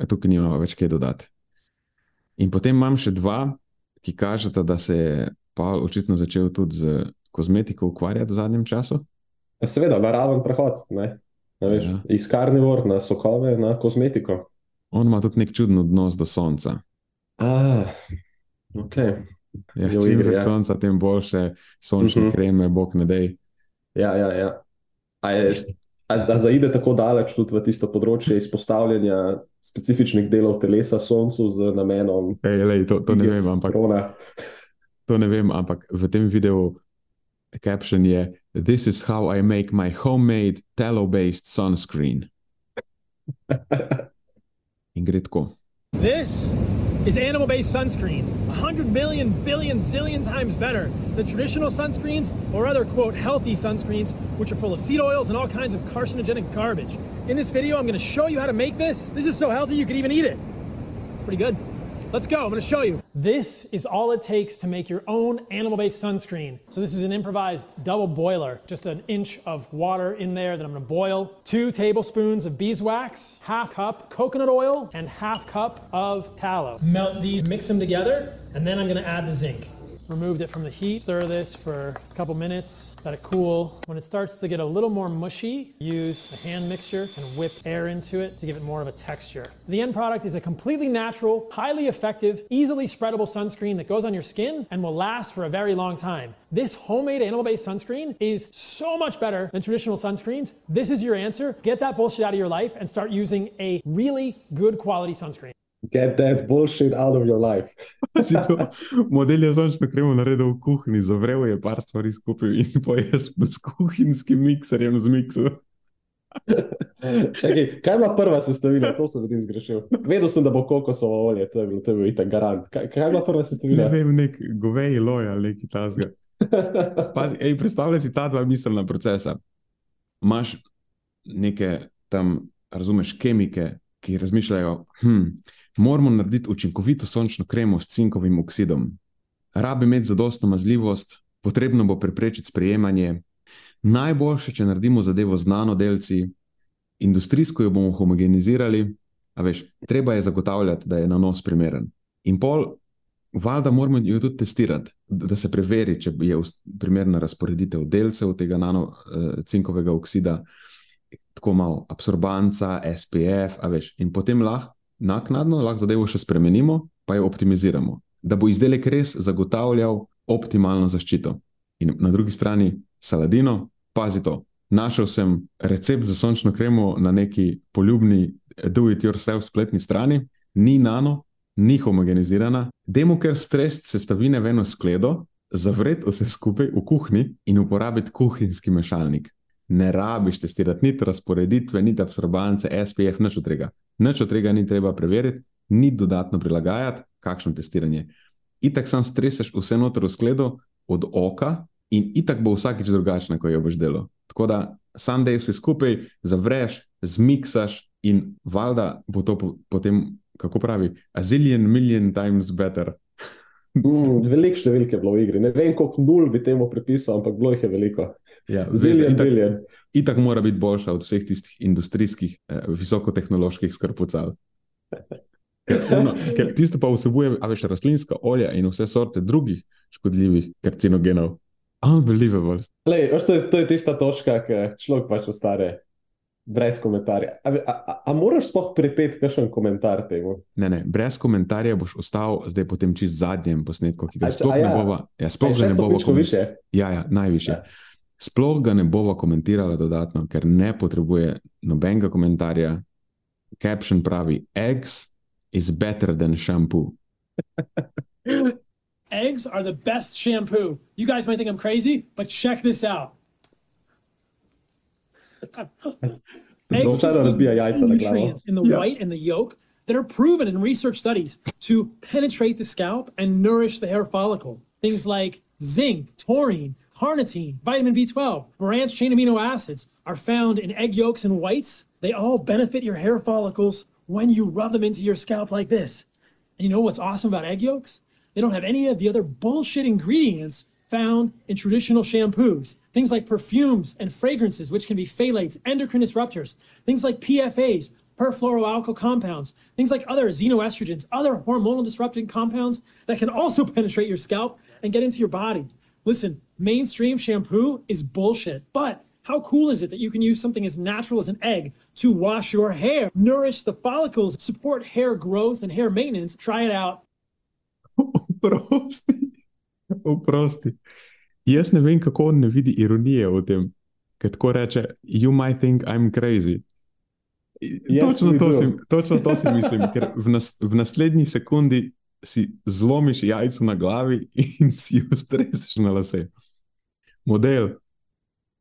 tukaj nimamo več kaj dodati. In potem imam še dva, ki kažeta, da se je Pavel očitno začel tudi z kozmetiko ukvarjati v zadnjem času. Ja, seveda, naraven prehod, ne? Ne veš, ja. iz karnivor na sokove, na kozmetiko. On ima tudi nek čuden odnos do sonca. Ah, ok. Ja, čim več ja. sonca, tem boljše sončne uh mhm. -huh. kreme, bog ne dej. Ja, ja, ja. A, je, a, a zaide tako daleč tudi v tisto področje izpostavljanja specifičnih delov telesa soncu z namenom. Ej, lej, to, to ne vem, ampak. (laughs) To ne vem, ampak v tem videu caption je: This is how I make my homemade tallow-based sunscreen. (laughs) In gre tako. This is animal based sunscreen. 100 million, billion, zillion times better than traditional sunscreens or other, quote, healthy sunscreens, which are full of seed oils and all kinds of carcinogenic garbage. In this video, I'm going to show you how to make this. This is so healthy you could even eat it. Pretty good. Let's go, I'm gonna show you. This is all it takes to make your own animal-based sunscreen. So this is an improvised double boiler, just an inch of water in there that I'm gonna boil, two tablespoons of beeswax, half cup coconut oil, and half cup of tallow. Melt these, mix them together, and then I'm gonna add the zinc. Removed it from the heat, stir this for a couple minutes, let it cool. When it starts to get a little more mushy, use a hand mixture and whip air into it to give it more of a texture. The end product is a completely natural, highly effective, easily spreadable sunscreen that goes on your skin and will last for a very long time. This homemade animal-based sunscreen is so much better than traditional sunscreens. This is your answer. Get that bullshit out of your life and start using a really good quality sunscreen. Get that bullshit out of your life. (laughs) Model je sončno kremo naredil v kuhinji, zavrel je par stvari skupaj in (laughs) pa je s kuhinjskim mikserjem zmiksal. (laughs) Čakaj, kaj ima prva sestavina? To sem vidim zgrešil. Vedel sem, da bo kokosovo olje, to je bilo, to je bilo itak garant. Kaj, kaj ima prva sestavina? Ne vem, nek goveji loj ali neki tasga. Pazi, ej, predstavljaj si ta dva miselna procesa. Imaš neke tam, razumeš, kemike, ki razmišljajo, hm, moramo narediti učinkovito sončno kremo s cinkovim oksidom. rabi imeti zadostno mazljivost, potrebno bo preprečiti sprejemanje. Najboljše, če naredimo zadevo znano delci, industrijsko jo bomo homogenizirali, a veš, treba je zagotavljati, da je nanos primeren. In pol, valjda moramo jo tudi testirati, da se preveri, če je primerna razporeditev delcev tega nanocinkovega uh, oksida, tako malo absorbanca, SPF, a veš, in potem lahko naknadno lahko zadevo še spremenimo, pa jo optimiziramo, da bo izdelek res zagotavljal optimalno zaščito. In na drugi strani, saladino, pazi to. Našel sem recept za sončno kremo na neki poljubni do-it-yourself spletni strani, ni nano, ni homogenizirana, demo ker stres sestavine v eno skledo, zavret vse skupaj v kuhinji in uporabiti kuhinjski mešalnik. Ne rabiš testirati niti razporeditve, niti absorbance, SPF, nič od tega. Nič od tega ni treba preveriti, ni dodatno prilagajati, kakšno testiranje. Itak sam streseš vse noter v skledo od oka in itak bo vsakič drugačna, ko jo boš delal. Tako da sam dej vse skupaj, zavreš, zmiksaš in valjda bo to po, potem, kako pravi, a zillion, million times better. Mm, veliko številke je bilo v igri. Ne vem, koliko nul bi temu pripisal, ampak bilo jih je veliko. Ja, Zillion, billion. Itak mora biti boljša od vseh tistih industrijskih, eh, visokotehnoloških skrpucal. (laughs) Ono, ker tisto pa vsebuje, a veš, rastlinska olja in vse sorte drugih škodljivih karcinogenov. Unbelievable. Lej, veš, to, je, to je tista točka, ki človek pač ostane brez komentarja. A, a, a, a moraš sploh pripeti kakšen komentar temu? Ne, ne, brez komentarja boš ostal zdaj po tem čist zadnjem posnetku, ki ga A sploh a ne ja. bova. Ja, sploh A ga ne bova više? Ja, ja, najviše. Ja. Sploh ga ne bova komentirala dodatno, ker ne potrebuje nobenega komentarja. Caption pravi: Eggs is better than shampoo. (laughs) Eggs are the best shampoo. You guys might think I'm crazy, but check this out. Eggs Don't try to contain razbija jajca na glavo. nutrients in the Yeah. white and the yolk that are proven in research studies to penetrate the scalp and nourish the hair follicle. Things like zinc, taurine, carnitine, vitamin B12, branched chain amino acids are found in egg yolks and whites. They all benefit your hair follicles when you rub them into your scalp like this. And you know what's awesome about egg yolks? They don't have any of the other bullshit ingredients found in traditional shampoos. Things like perfumes and fragrances, which can be phthalates, endocrine disruptors. Things like PFAs, perfluoroalkyl compounds. Things like other xenoestrogens, other hormonal disrupting compounds that can also (laughs) penetrate your scalp and get into your body. Listen, mainstream shampoo is bullshit, but how cool is it that you can use something as natural as an egg to wash your hair, nourish the follicles, support hair growth and hair maintenance? Try it out. (laughs) (laughs) (laughs) Oprosti. Jaz ne vem, kako on ne vidi ironije v tem, ker tako reče: You might think I'm crazy. Yes, točno, to si, točno to si mislim, (laughs) ker v, nas, v naslednji sekundi si zlomiš jajco na glavi in si jo streseš na lase. Model.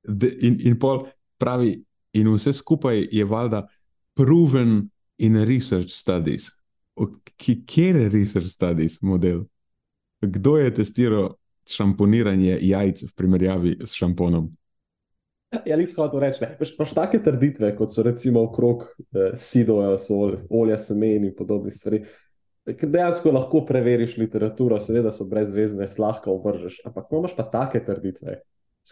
De, in, in pol pravi, in vse skupaj je valjda proven in research studies. Kjer je research studies model? Kdo je testiral šamponiranje jajc v primerjavi s šamponom? Ja, nisem hotel reči. Veš, Imaš take trditve, kot so recimo okrog eh, sidova, sol, olja semen in podobnih stvari. ki Dejansko lahko preveriš literaturo, seveda so brezvezne, zlahka ovržeš, ampak imaš pa take trditve,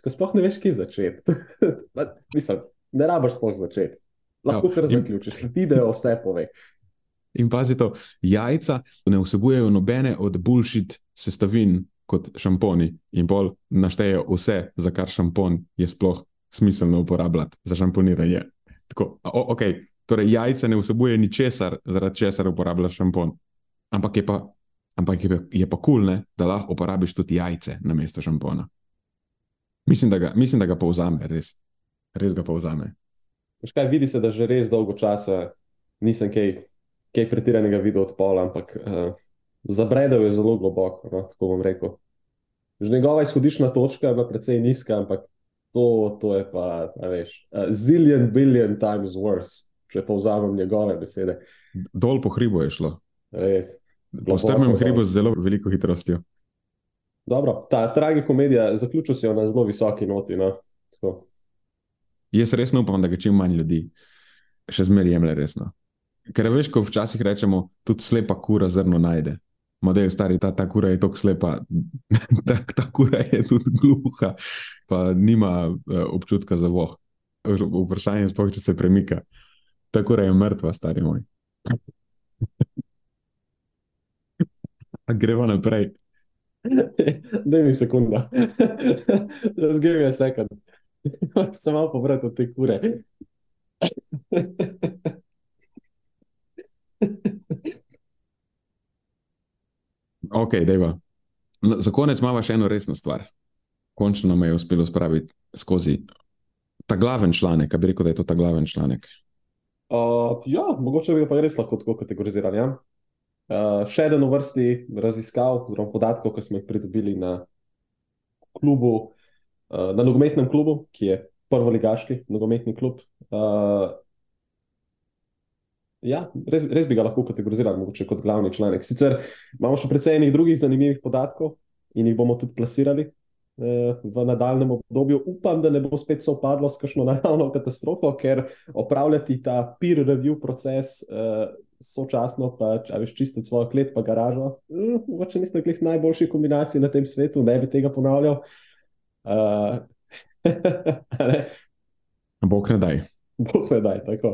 ko sploh ne veš, kje začeti. (laughs) Mislim, ne rabiš sploh začeti. Lahko Ja, kar in- zaključiš. Video vse pove. In pazi to, jajca ne vsebujejo nobene od bullshit sestavin kot šamponi, in pol naštejejo vse, za kar šampon je sploh smiselno uporabljati za šamponiranje. Tako, o, ok, torej jajca ne vsebuje ničesar, zaradi česar uporabljaš šampon. Ampak je pa, ampak je pa, je pa kul, cool, da lahko uporabiš tudi jajce na mesto šampona. Mislim, da ga, mislim, da ga povzame, res. Res ga povzame. Veš kaj, vidi se, da že res dolgo časa nisem kaj, kaj pretiranega videl od pola, ampak uh, zabredel je zelo globoko, no, tako bom rekel. Že njegova izhodišna točka je bila precej nizka, ampak to, to je pa, veš, uh, zillion, billion times worse, če povzamem njegove besede. Dol po hribu je šlo, Res. po strmem hribu z zelo veliko hitrostjo. Dobro, ta tragikomedija, zaključil si jo na zelo visoki noti. No. Tako. Jaz resno upam, da ga čim manj ljudi še zmeraj jemlje resno. Ker veš, ko včasih rečemo, tudi slepa kura zrno najde. Model stari, ta, ta kura je tako slepa, (laughs) ta, ta kura je tudi gluha, pa nima uh, občutka za voh. Vprašanje je, če se premika. Ta kura je mrtva, stari moj. Gremo naprej. Ne mi sekunda. Zgoraj je sekund. Sem (laughs) malo povrat od te kure. Ok, deva. Za konec imamo še eno resno stvar. Končno nam je uspelo spraviti skozi ta glaven članek, bi rekel, da je to ta glaven članek. Uh, ja, mogoče bi ga pa res lahko tako kategorizirali. Ja? Uh, še eno vrsti raziskav, oziroma podatkov, ki smo jih pridobili na klubu, uh, na nogometnem klubu, ki je prvoligaški nogometni klub. Uh, ja, res, res bi ga lahko kategorizirali kot glavni članek. Sicer imamo še precej enih drugih zanimivih podatkov in jih bomo tudi plasirali uh, v nadaljem obdobju. Upam, da ne bo spet sopadlo s kakšno naravno katastrofo, ker opravljati ta peer review proces. Uh, Sočasno pa, če veš, čistiti svojo klet, pa garažo. Mogoče mm, niste bili najboljši kombinaciji na tem svetu, ne bi tega ponavljal. (laughs) Uh, Bog ne daj. Bog ne daj, tako.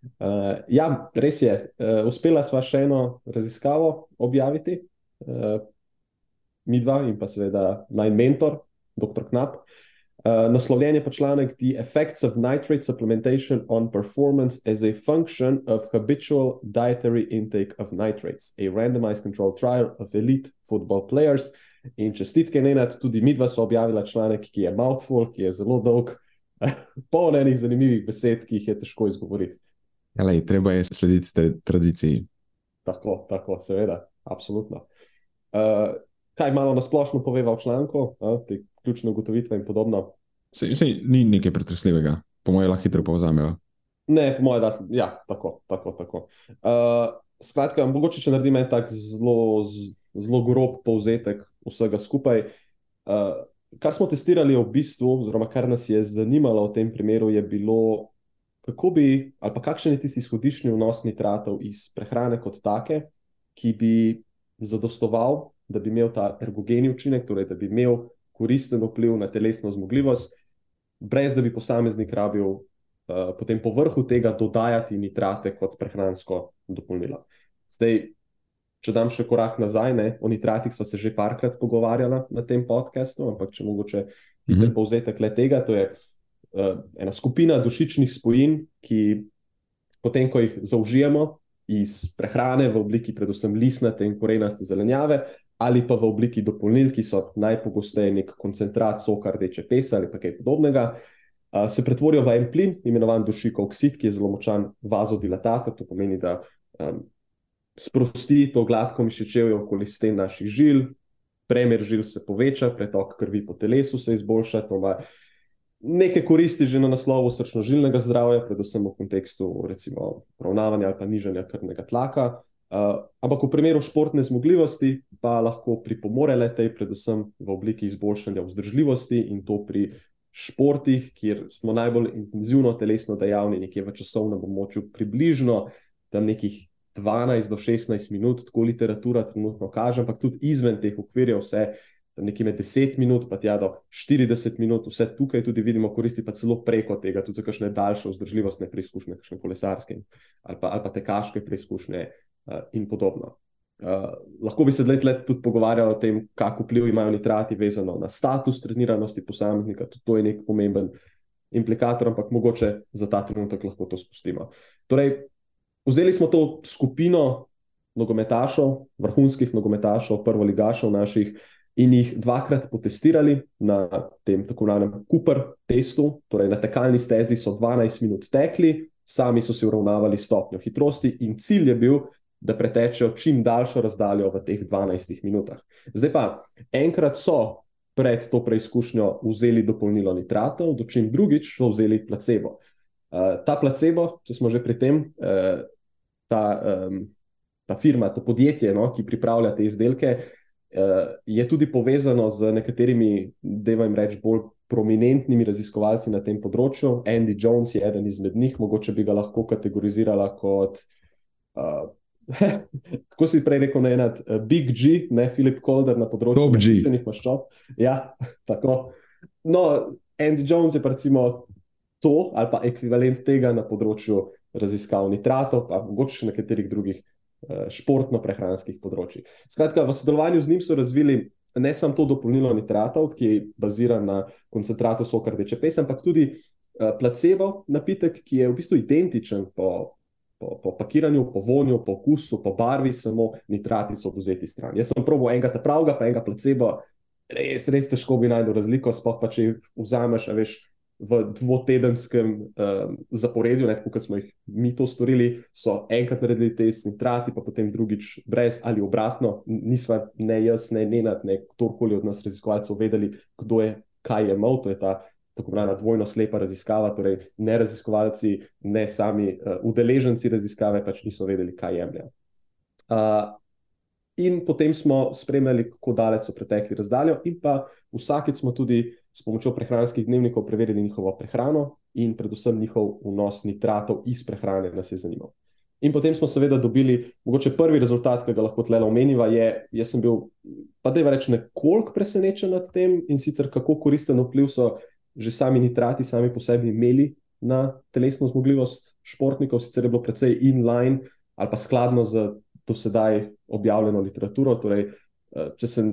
Uh, ja, res je. Uh, uspela sva še eno raziskavo objaviti, uh, mi dva in pa seveda naj mentor, dr. Knap. Uh, naslovljen je pa članek The Effects of Nitrate Supplementation on Performance as a Function of Habitual Dietary Intake of Nitrates, a randomized controlled trial of elite football players. In čestitke, Nenad, tudi mi dva smo objavila članek, ki je mouthful, ki je zelo dolg, (laughs) poln enih zanimivih besed, ki jih je težko izgovoriti. Lej, treba je slediti te tradiciji. Tako, tako, seveda, absolutno. Uh, kaj malo nasplošno poveva o članku, uh, te ključne ugotovitve in podobno? Se, se, ni nekaj pretresljivega, po mojem, lahko hitro povzamemo. Ne, po mojem, da je ja, tako. tako, tako. Uh, skratka, mogoče če naredim en tak zelo, zelo grob povzetek vsega skupaj. Uh, kar smo testirali v bistvu, oziroma kar nas je zanimalo v tem primeru, je bilo, kako bi, ali pa kakšen je tisti izhodiščni vnos nitratov iz prehrane kot take, ki bi zadostoval, da bi imel ta ergogeni učinek, torej da bi imel koristen vpliv na telesno zmogljivost, brez da bi posameznik rabil uh, potem povrhu tega dodajati nitrate kot prehransko dopolnilo. Zdaj, če dam še korak nazaj, ne, o nitratih smo se že parkrat pogovarjali na tem podkastu, ampak če mogoče mm -hmm. povzetek le tega, to je uh, ena skupina dušičnih spojin, ki potem, ko jih zaužijemo iz prehrane v obliki predvsem listnate in korenaste zelenjave, ali pa v obliki dopolnil, ki so najpogosteje nek koncentrat soka rdeče pesa ali kaj podobnega. Uh, se pretvorijo v en plin, imenovan dušikov oksid, ki je zelo močan vazodilatator. To pomeni, da um, sprosti to gladko mišičevje okoli sten naših žil, premer žil se poveča, pretok krvi po telesu se izboljša. To ima nekaj koristi že na naslovu srčno-žilnega zdravja, predvsem v kontekstu recimo ravnavanja ali pa nižanja krvnega tlaka. Uh, ampak v primeru športne zmogljivosti pa lahko pripomore le tej, predvsem v obliki izboljšanja vzdržljivosti in to pri športih, kjer smo najbolj intenzivno telesno dejavni, nekje v časovnem območju, približno tam nekih 12 do 16 minut, tako literatura trenutno kaže, ampak tudi izven teh okvirjev, vse nekje med 10 minut, pa tja do 40 minut, vse tukaj tudi vidimo koristi, pa celo preko tega, tudi za kakšne daljše vzdržljivostne preizkušnje, kakšne kolesarske ali pa, ali pa tekaške preizkušnje uh, in podobno. Uh, lahko bi se zdaj tudi pogovarjali o tem, kako vpliv imajo nitrati vezano na status treniranosti posameznika, tudi to je nek pomemben implikator, ampak mogoče za ta trenutek lahko to spustimo. Torej, Vzeli smo to skupino nogometašov, vrhunskih nogometašov, prvo ligašov naših, in jih dvakrat potestirali na tem tako imenovanem Cooper testu, torej na tekalni stezi so 12 minut tekli, sami so si uravnavali stopnjo hitrosti, in cilj je bil, da pretečejo čim daljšo razdaljo v teh 12 minutah. Zdaj pa, enkrat so pred to preizkušnjo vzeli dopolnilo nitratov, dočim drugič so vzeli placebo. Uh, ta placebo, če smo že pri tem, uh, ta, um, ta firma, to podjetje, no, ki pripravlja te izdelke, uh, je tudi povezano z nekaterimi, da jim rečem, bolj prominentnimi raziskovalci na tem področju. Andy Jones je eden izmed njih, mogoče bi ga lahko kategorizirala kot uh, (laughs) kako si prej rekel, ne enat, uh, Big G, ne Filip Kolder na področju nasičenih maščob. Ja, (laughs) tako. No, Andy Jones je pa recimo to ali pa ekvivalent tega na področju raziskav nitratov, pa mogoče še nekaterih drugih športno-prehranskih področji. Skratka, v sodelovanju z njim so razvili ne samo to dopolnilo nitratov, ki je baziran na koncentratu soka rdeče pes, ampak tudi uh, placebo napitek, ki je v bistvu identičen po, po, po pakiranju, po vonju, po okusu, po barvi, samo nitrati so vzeti stran. Jaz sem probil enega ta pravega, pa enega placebo. Res, res težko bi najdel razliko, sploh pa če vzameš, veš, v dvotedenskem um, zaporedju, ne, kot smo jih mi to storili, so enkrat naredili te nitrati, pa potem drugič brez ali obratno. Nisva ne jaz, ne Nenad, ne kdorkoli od nas raziskovalcev vedeli, kdo je kaj je imel. To je ta tako imenovana dvojno slepa raziskava, torej ne raziskovalci, ne sami uh, udeleženci raziskave pač niso vedeli, kaj jemljajo. Uh, In potem smo spremljali, kako daleč so pretekli razdaljo, in pa vsakeč smo tudi s pomočjo prehranskih dnevnikov preverili njihovo prehrano in predvsem njihov vnos nitratov iz prehrane, nas je zanimal. In potem smo seveda dobili, mogoče prvi rezultat, ki ga lahko tle omeniva, je, jaz sem bil, pa da je reč, nekoliko presenečen nad tem in sicer kako koristen vpliv so že sami nitrati sami po sebi imeli na telesno zmogljivost športnikov, sicer je bilo precej in-line ali pa skladno z do sedaj objavljeno literaturo. Torej, če se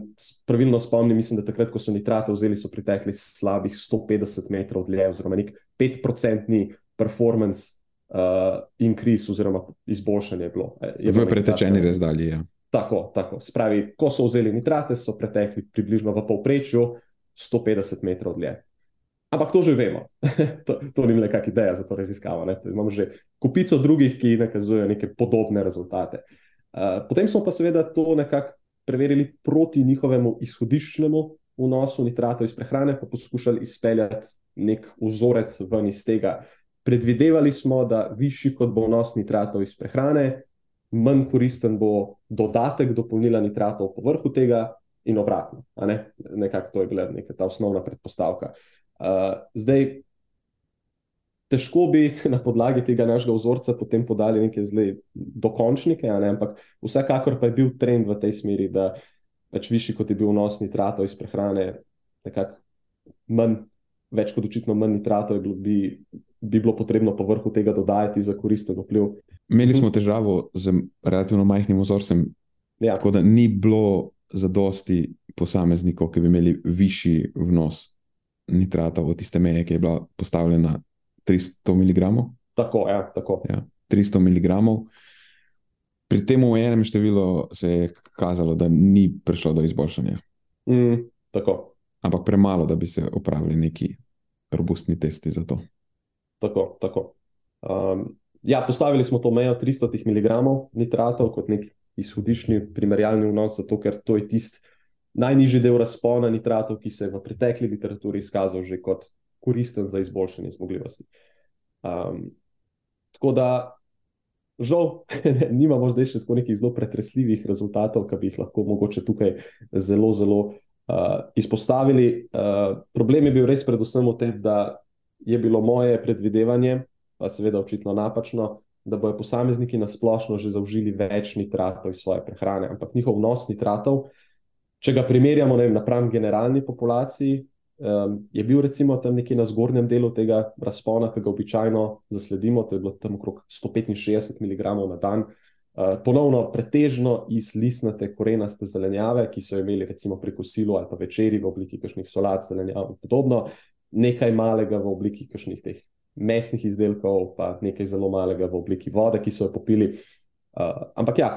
pravilno spomnim, mislim, da takrat, ko so nitrate vzeli, so pritekli slabih 150 metrov dlje, oziroma nek 5-procentni performance uh, increase, oziroma izboljšanje je bilo. Eh, je v pretečeni razdalji. Ja. Tako, tako. Spravi, ko so vzeli nitrate, so pretekli približno v povprečju 150 metrov dlje. Ampak to že vemo, (laughs) to, to ni le kakšna ideja za to raziskavo. Imamo že kupico drugih, ki nakazujejo neke podobne rezultate. Uh, potem smo pa seveda to nekako preverili proti njihovemu izhodiščnemu vnosu nitratov iz prehrane, pa poskušali izpeljati nek vzorec ven iz tega. Predvidevali smo, da višji kot bo vnos nitratov iz prehrane, manj koristen bo dodatek dopolnila nitratov po vrhu tega, in obratno. Ne? Nekako to je bila neka ta osnovna predpostavka. Uh, zdaj, težko bi (laughs) na podlagi tega našega vzorca potem podali neke zelo dokončnike, ne? ampak vsekakor pa je bil trend v tej smeri, da pač višji kot je bil vnos nitratov iz prehrane, nekako manj, več kot očitno manj nitratov bilo, bi, bi bilo potrebno po vrhu tega dodajati za koristen vpliv. Imeli smo težavo z relativno majhnim vzorcem, ja. tako da ni bilo zadosti posameznikov, ki bi imeli višji vnos nitratov od tiste meje, ki je bila postavljena 300 mg. Tako, ja, tako. Ja, 300 mg. Pri tem omejenem številu se je kazalo, da ni prišlo do izboljšanja. Mm, Ampak premalo, da bi se opravili neki robustni testi za to. Tako, tako. Um, ja, postavili smo to mejo 300 mg nitratov kot nek izhodiščni primerjalni vnos, zato ker to je tisti najnižji del razpona nitratov, ki se je v pretekli literaturi izkazal že kot koristen za izboljšanje zmogljivosti. Um, tako da, žal, (laughs) nimamo zdaj še tako nekih zelo pretresljivih rezultatov, ki bi jih lahko mogoče tukaj zelo, zelo uh, izpostavili. Uh, problem je bil res predvsem v tem, da je bilo moje predvidevanje, pa seveda očitno napačno. Da bodo posamezniki na splošno že zaužili več nitratov iz svoje prehrane, ampak njihov vnos nitratov, če ga primerjamo vem, napram generalni populaciji, um, je bil recimo tam nekje na zgornjem delu tega razpona, ki ga običajno zasledimo, to je bilo tam okrog 165 mg na dan. Uh, ponovno, pretežno iz listnate korenaste zelenjave, ki so imeli recimo pri kosilu ali pa večerji v obliki kakšnih solat, zelenjav in podobno, nekaj malega v obliki kakšnih teh mesnih izdelkov, pa nekaj zelo malega v obliki vode, ki so jo popili. Uh, ampak ja,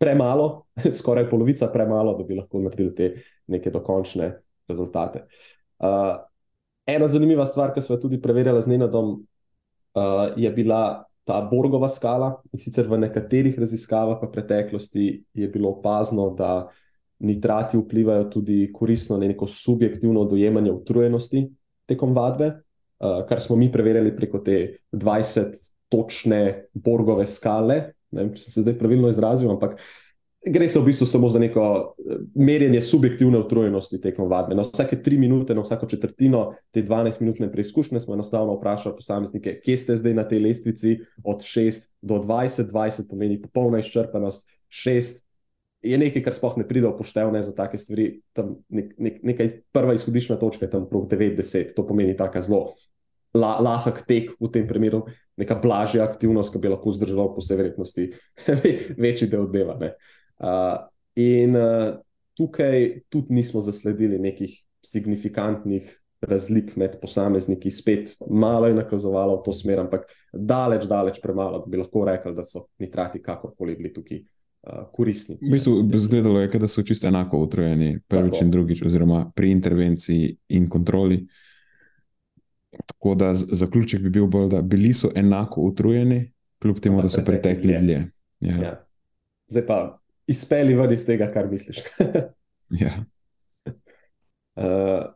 premalo, (laughs) skoraj polovica premalo, da bi lahko naredili te neke dokončne rezultate. Uh, Uh, ena zanimiva stvar, ki smo jo tudi preverjali z Nenadom, uh, je bila ta Borgova skala. In sicer v nekaterih raziskavah v preteklosti je bilo opazno, da nitrati vplivajo tudi koristno na neko subjektivno dojemanje utrujenosti tekom vadbe, uh, kar smo mi preverjali preko te 20 točne Borgove skale. Ne vem, če sem se zdaj pravilno izrazil, ampak Gre se v bistvu samo za neko eh, merjenje subjektivne utrujenosti tekom vadbe. Na vsake tri minute, na vsako četrtino te 12-minutne preizkušnje smo enostavno vprašali posameznike, kje ste zdaj na tej lestvici od 6 do 20. 20 pomeni popolna izčrpanost, 6 je nekaj, kar sploh ne pride v poštev za take stvari. Tam nek, nek, nekaj prva izhodiščna točka je tam prok 9-10, to pomeni tako zelo la, lahek tek v tem primeru, neka blažja aktivnost, ki bi lahko zdržala po vsej verjetnosti (laughs) večji del dneva. Uh, in uh, tukaj tudi nismo zasledili nekih signifikantnih razlik med posamezniki, spet malo je nakazovalo v to smer, ampak daleč, daleč premalo, da bi lahko rekli, da so nitrati kakorkoli bili tukaj. Uh, koristni. V bistvu bi izgledalo, da so čisto enako utrujeni, prvič Tako. in drugič, oziroma pri intervenciji in kontroli. Tako da zaključek bi bil bolj, da bili so enako utrujeni, kljub temu, da so pretekli dlje. Ja. Ja. Zdaj pa izpeli ven iz tega, kar misliš. (laughs) ja. uh,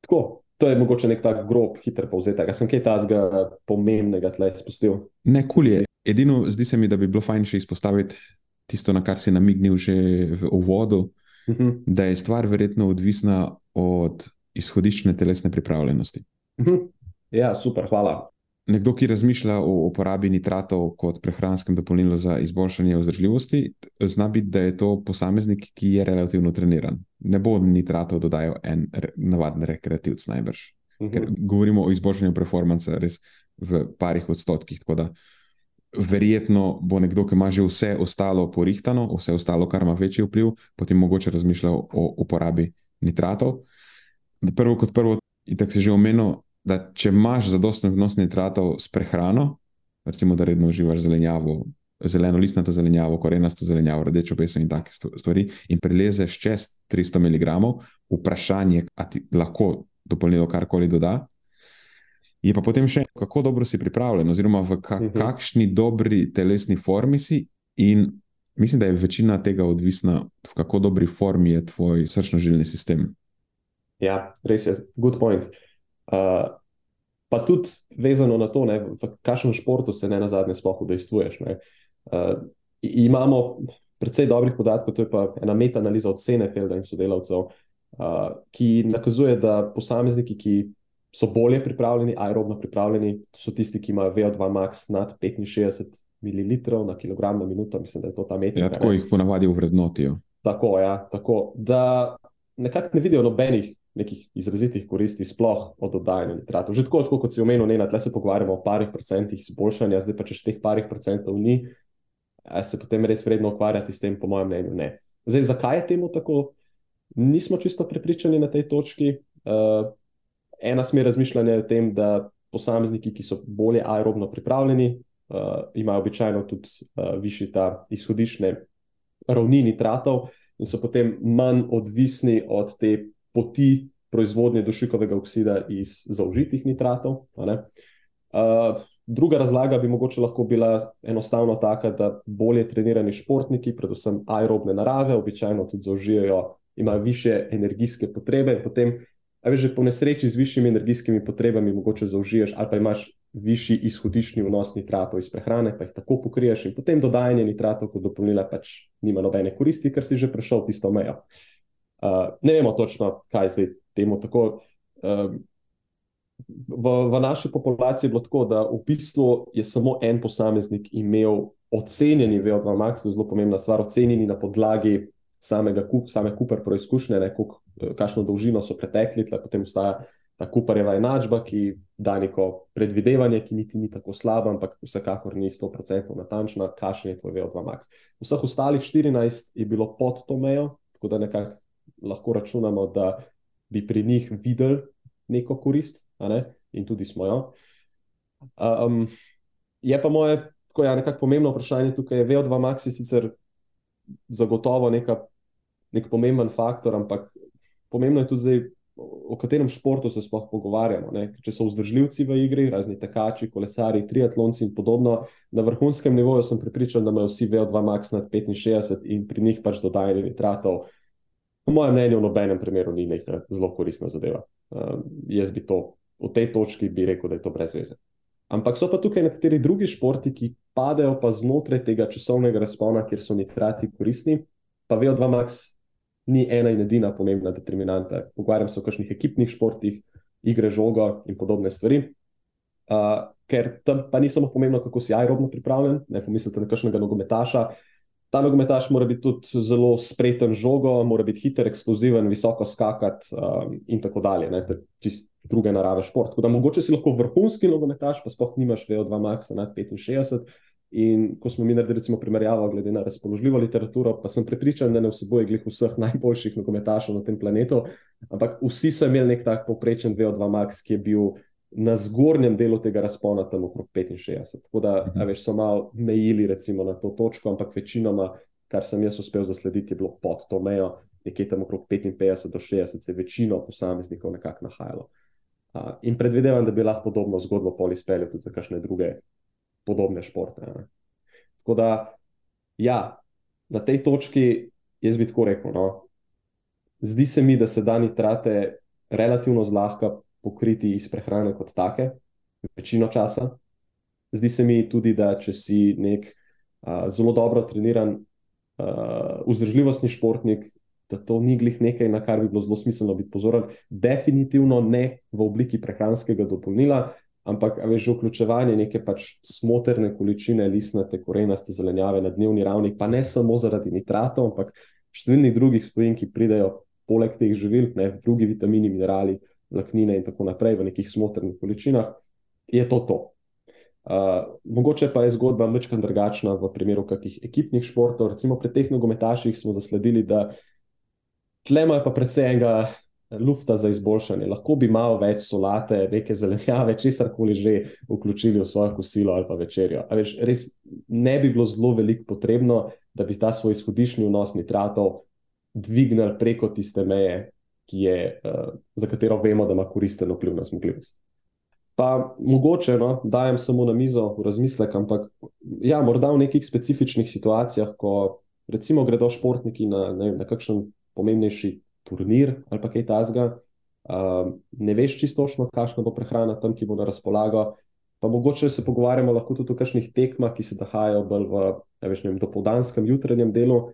tako, to je mogoče nek tak grob, hiter povzetek. Jaz sem kaj tazga pomembnega tle spustil. Ne, kul je. Edino, zdi se mi, da bi bilo fajn še izpostaviti tisto, na kar si namignil že v uvodu, uh mhm. -huh. da je stvar verjetno odvisna od izhodiščne telesne pripravljenosti. Uh mhm. -huh. Ja, super, hvala. Nekdo, ki razmišlja o uporabi nitratov kot prehranskem dopolnilu za izboljšanje vzdržljivosti, zna biti, da je to posameznik, ki je relativno treniran. Ne bo nitratov dodajal en navaden rekreativc, najbrž. Uh -huh. Ker govorimo o izboljšanju performance res v parih odstotkih. Tako da verjetno bo nekdo, ki ima že vse ostalo porihtano, vse ostalo, kar ima večji vpliv, potem mogoče razmišljal o uporabi nitratov. Prvo kot prvo, in tako si že omenil da če imaš zadostno vnos nitratov s prehrano, recimo da redno uživaš zelenjavo, zeleno listnato zelenjavo, korenasto zelenjavo, rdečo peso in take stvari, in prelezeš čez 300 mg, vprašanje, ali ti lahko dopolnilo karkoli doda. Je pa potem še, kako dobro si pripravljen, oziroma v ka mhm. kakšni dobri telesni formi si. In mislim, da je večina tega odvisna, v kako dobri formi je tvoj srčno-žilni sistem. Ja, res je, good point. Uh, pa tudi vezano na to, ne, v kakšnem športu se ne na zadnje sploh udejstvuješ. Uh, imamo precej dobrih podatkov, to je pa ena meta-analiza od Senefelda in sodelavcev, uh, ki nakazuje, da posamezniki, ki so bolje pripravljeni, aerobno pripravljeni, so tisti, ki imajo VO2 max nad 65 ml na kilogram na minuto, mislim, da je to ta metra. Ja, tako jih ponavadi uvrednotijo. Tako, ja, tako, da nekako ne vidijo nobenih nekih izrazitih koristi, sploh od dodajanju nitratov. Že tako, tako kot si omenil, ne, tle se pogovarjamo o parih procentih izboljšanja, zdaj pa če teh parih procentov ni, se potem res vredno ukvarjati s tem, po mojem mnenju. Ne. Zdaj, zakaj je temu tako? Nismo čisto prepričani na tej točki. Uh, ena smer razmišljanja je o tem, da posamezniki, ki so bolje aerobno pripravljeni, uh, imajo običajno tudi uh, višji ta izhodišne ravni nitratov in so potem manj odvisni od te poti proizvodnje dušikovega oksida iz zaužitih nitratov. Uh, druga razlaga bi mogoče lahko bila enostavno taka, da bolje trenirani športniki, predvsem aerobne narave, običajno tudi zaužijajo, imajo više energijske potrebe. Potem, a veš, že po nesreči z višjimi energijskimi potrebami, mogoče zaužiješ ali pa imaš. Višji izhodiščni vnos nitratov iz prehrane, pa jih tako pokriješ, in potem dodajanje nitratov kot dopolnila pač nima nobene koristi, ker si že prešel tisto mejo. Uh, Uh, ne vemo točno, kaj zdaj temu tako. Uh, v, v naši populaciji je bilo tako, da v bistvu je samo en posameznik imel ocenjeni VO2 max, to je zelo pomembna stvar, ocenjeni na podlagi samega kup, same Cooper preizkušnje, eh, kakšno dolžino so pretekli, tle potem ostaja ta Cooperjeva enačba, ki da neko predvidevanje, ki niti ni tako slaba, ampak vsekakor ni 100% natančna, kakšen je tvoj VO2 max. Vseh ostalih 14 je bilo pod to mejo, tako da nekako lahko računamo, da bi pri njih videli neko korist, ne? in tudi smo jo. Um, je pa moje, tako ja, nekako pomembno vprašanje tukaj, je VO2 max sicer zagotovo neka, nek pomemben faktor, ampak pomembno je tudi zdaj, o katerem športu se sploh pogovarjamo. Ne? Če so vzdržljivci v igri, razni tekači, kolesari, triatlonci in podobno, na vrhunskem nivoju sem pripričan, da imajo vsi VO2 max nad 65 in pri njih pač dodajanje nitratov po mojem mnenju, v nobenem primeru ni neka zelo koristna zadeva. Uh, jaz bi to v tej točki bi rekel, da je to brez veze. Ampak so pa tukaj nekateri drugi športi, ki padejo pa znotraj tega časovnega razpona, kjer so nitrati koristni, pa VO2 max ni ena in edina pomembna determinanta. Pogovarjam se o kakšnih ekipnih športih, igre žogo in podobne stvari. Uh, ker tam pa ni samo pomembno, kako si aerobno pripravljen, ne pomislite na kakšnega nogometaša. Ta nogometaš mora biti tudi zelo spreten žogo, mora biti hiter, eksploziven, visoko skakati um, in tako dalje. Ne, čist druge narave šport. Tako da mogoče si lahko vrhunski nogometaš, pa sploh nimaš VO2 maxa nad 65. In ko smo mi naredili recimo, primerjavo glede na razpoložljivo literaturo, pa sem prepričan, da ne vsebuje glih vseh najboljših nogometašov na tem planetu, ampak vsi so imeli nek tak povprečen VO2 max, ki je bil na zgornjem delu tega razpona tam okrog 65. Tako da, mhm. veš, so malo mejili recimo na to točko, ampak večinoma, kar sem jaz uspel zaslediti, je bilo pod to mejo, nekje tam okrog 55 do 60, se je večino posameznikov nekako nahajalo. Uh, in predvidevam, da bi lahko podobno zgodbo pol izpeljal tudi za kakšne druge podobne športe. Ne. Tako da, ja, na tej točki jaz bi tako rekel. No, zdi se mi, da se da nitrate relativno zlahka pokriti iz prehrane kot take, večino časa. Zdi se mi tudi, da če si nek uh, zelo dobro treniran, uh, vzdržljivostni športnik, da to ni glih nekaj, na kar bi bilo zelo smiselno biti pozoren. Definitivno ne v obliki prehranskega dopolnila, ampak veš, že vključevanje neke pač smotrne količine listnate, korenaste zelenjave na dnevni ravni, pa ne samo zaradi nitratov, ampak številnih drugih spojin, ki pridejo poleg teh živil, ne, drugi vitamini, minerali, vlaknine in tako naprej v nekih smotrnih količinah, je to to. Uh, mogoče pa je zgodba mečkam drugačna v primeru kakih ekipnih športov. Recimo pri teh nogometaših smo zasledili, da tle imajo pa predvsej enega lufta za izboljšanje. Lahko bi malo več solate, neke zelenjave, česar koli že vključili v svojo kosilo ali pa večerjo. Veš, res ne bi bilo zelo veliko potrebno, da bi ta svoj izhodišni vnos nitratov dvignili preko tiste meje, je, uh, za katero vemo, da ima koristen vpliv na zmogljivost. Pa mogoče, no, dajem samo na mizo v razmislek, ampak ja, morda v nekih specifičnih situacijah, ko recimo gredo športniki na, ne, na kakšen pomembnejši turnir ali pa kaj tasga. Uh, ne veš čisto točno, kakšna bo prehrana tam, ki bo na razpolago. Pa mogoče se pogovarjamo lahko tudi o kakšnih tekmah, ki se dahajo bolj v veš, vem, dopoldanskem, jutranjem delu.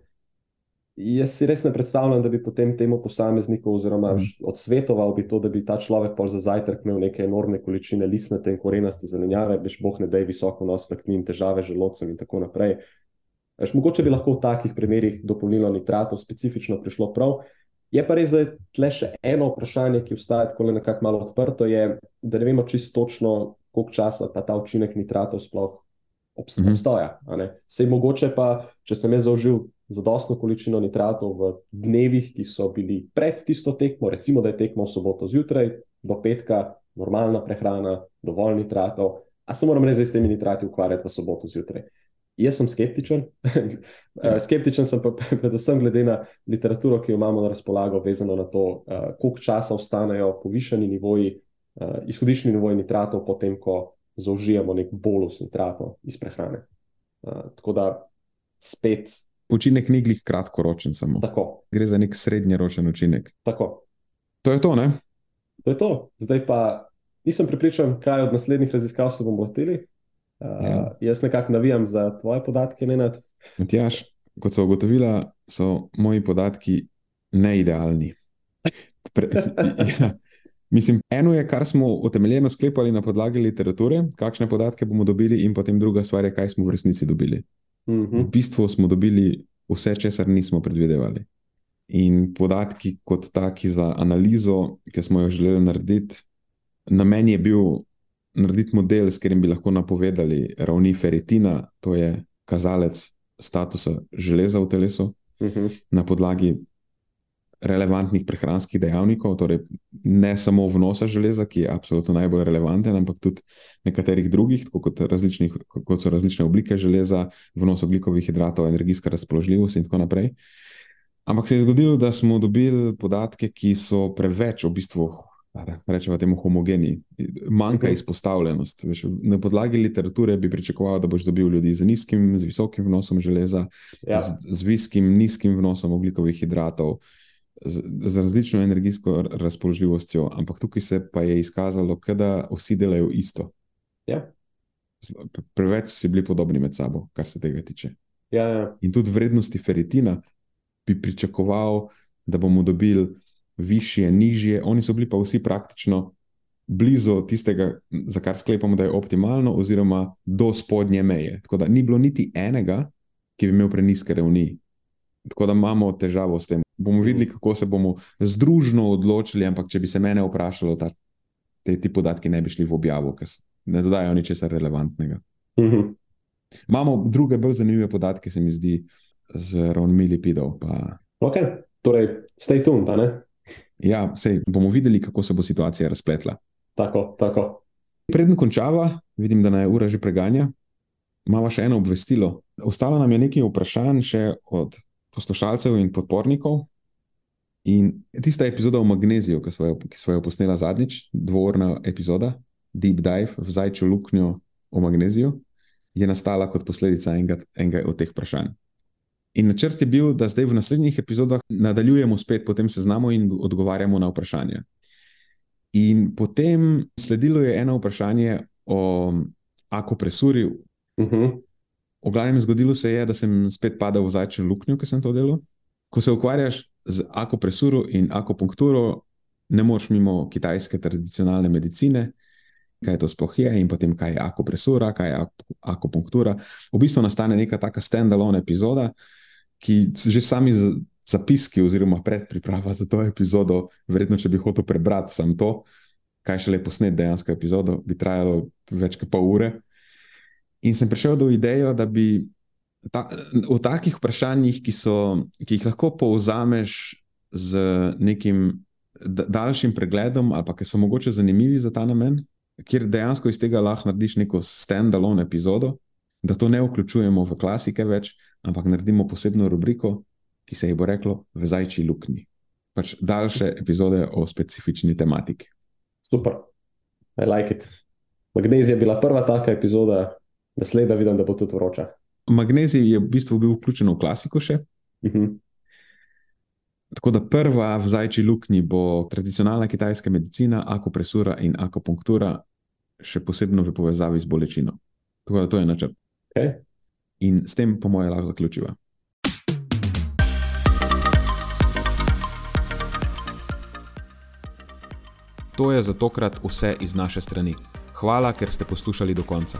Jaz si res ne predstavljam, da bi potem temu posamezniku, oziroma mm. odsvetoval bi to, da bi ta človek pol za zajtrk imel neke enormne količine listnate in korenaste zelenjave, veš, boh ne da je visoko nos, pa k njim težave z želodcem in tako naprej. Veš, mogoče bi lahko v takih primerih dopolnilo nitratov specifično prišlo prav. Je pa res, da je tle še eno vprašanje, ki ostaja tako nekako malo odprto, je, da ne vemo čisto točno, koliko časa pa ta učinek nitratov sploh mhm. obstaja. Mm -hmm. Sej mogoče pa, če sem jaz zaužil zadostno količino nitratov v dnevih, ki so bili pred tisto tekmo, recimo, da je tekmo v soboto zjutraj, do petka, normalna prehrana, dovolj nitratov, a se moram res z temi nitrati ukvarjati v soboto zjutraj. Jaz sem skeptičen. (laughs) Eh, skeptičen sem pa (laughs) predvsem glede na literaturo, ki jo imamo na razpolago, vezano na to, eh, koliko časa ostanejo povišeni nivoji, eh, izhodišni nivoji nitratov, potem ko zaužijemo nek bolus nitratov iz prehrane. Tako da spet. Učinek ni glih kratkoročen, samo. Tako. Gre za nek srednjeročen učinek. Tako. To je to, ne? To je to. Zdaj pa nisem pripričan, kaj od naslednjih raziskav se bomo lotili. Uh, ja. Jaz nekako navijam za tvoje podatke, ne nad. Matjaš, kot so ugotovila, so moji podatki neidealni. Pre, (laughs) ja. Mislim, eno je, kar smo utemeljeno sklepali na podlagi literature, kakšne podatke bomo dobili, in potem druga stvar je, kaj smo v resnici dobili. Uh mhm. -huh. V bistvu smo dobili vse, česar nismo predvidevali. In podatki, kot taki za analizo, ki smo jo želeli narediti, namen je bil narediti model, s katerim bi lahko napovedali ravni feritina, to je kazalec statusa železa v telesu, uh mhm. -huh. na podlagi relevantnih prehranskih dejavnikov, torej ne samo vnosa železa, ki je absolutno najbolj relevanten, ampak tudi nekaterih drugih, kot, kot so različne oblike železa, vnos oglikovih hidratov, energijska razpoložljivost in tako naprej. Ampak se je zgodilo, da smo dobili podatke, ki so preveč v bistvu rečemo temu, homogeni, manjka uh -huh. izpostavljenost. Veš, na podlagi literature bi pričakoval, da boš dobil ljudi z nizkim, z visokim vnosom železa, ja. z, z visokim, nizkim vnosom oglikovih hidratov, z, z različno energijsko razpoložljivostjo, ampak tukaj se pa je izkazalo, da vsi delajo isto. Ja. Preveč si bili podobni med sabo, kar se tega tiče. Ja, ja. In tudi vrednosti feritina bi pričakoval, da bomo dobili više, nižje. Oni so bili pa vsi praktično blizu tistega, za kar sklepamo, da je optimalno, oziroma do spodnje meje. Tako da ni bilo niti enega, ki bi imel preniske ravni. Tako da imamo težavo s tem. Bomo videli, kako se bomo združno odločili, ampak če bi se mene vprašalo, ta, te ti podatki ne bi šli v objavo, ker ne dodajo ničesar relevantnega. Mhm. Imamo druge, bolj zanimive podatke, se mi zdi, z ravnmi lipidov. Pa, Ok, torej, stay tuned, ne? ja, sej, bomo videli, kako se bo situacija razpletla. Tako, tako. Preden končava, vidim, da naj ura že preganja, imamo še eno obvestilo. Ostalo nam je nekaj vprašanj še od poslušalcev in podpornikov. In tista epizoda o magneziju, ki smo jo, ki smo jo posnela zadnjič, dvorna epizoda, Deep Dive v zajčjo luknjo o magneziju, je nastala kot posledica enega, enega od teh vprašanj. In načrt je bil, da zdaj v naslednjih epizodah nadaljujemo spet po tem seznamu in odgovarjamo na vprašanja. In potem sledilo je eno vprašanje o akopresuri. Mhm. V glavnem zgodilo se je, da sem spet padel v zajčjo luknjo, ki sem to delal. Ko se ukvarjaš z akopresuro in akupunkturo, ne moreš mimo kitajske tradicionalne medicine, kaj to sploh je, in potem kaj je akopresura, kaj je ak- akupunktura. V bistvu nastane neka taka standalone epizoda, ki že sami zapiski oziroma predpriprava za to epizodo, verjetno, če bi hotel prebrati sam to, kaj šele posnet dejansko epizodo, bi trajalo več kot pol ure. In sem prišel do ideje, da bi ta, o takih vprašanjih, ki, so, ki jih lahko povzameš z nekim da- daljšim pregledom, ali pa ki so mogoče zanimivi za ta namen, kjer dejansko iz tega lahko narediš neko standalone epizodo, da to ne vključujemo v klasike več, ampak naredimo posebno rubriko, ki se ji bo reklo v zajčji luknji. Pač daljše epizode o specifični tematiki. Super, I like it. Magnezija je bila prva taka epizoda, naslednja vidim, da bo tudi vroča. Magnezij je v bistvu bil vključen v klasiko še. Mhm. Tako da prva v zajčji luknji bo tradicionalna kitajska medicina, akupresura in akupunktura, še posebno v povezavi z bolečino. Tako da to je načrt. Okay. In s tem, po mojem, lahko zaključiva. To je za tokrat vse iz naše strani. Hvala, ker ste poslušali do konca.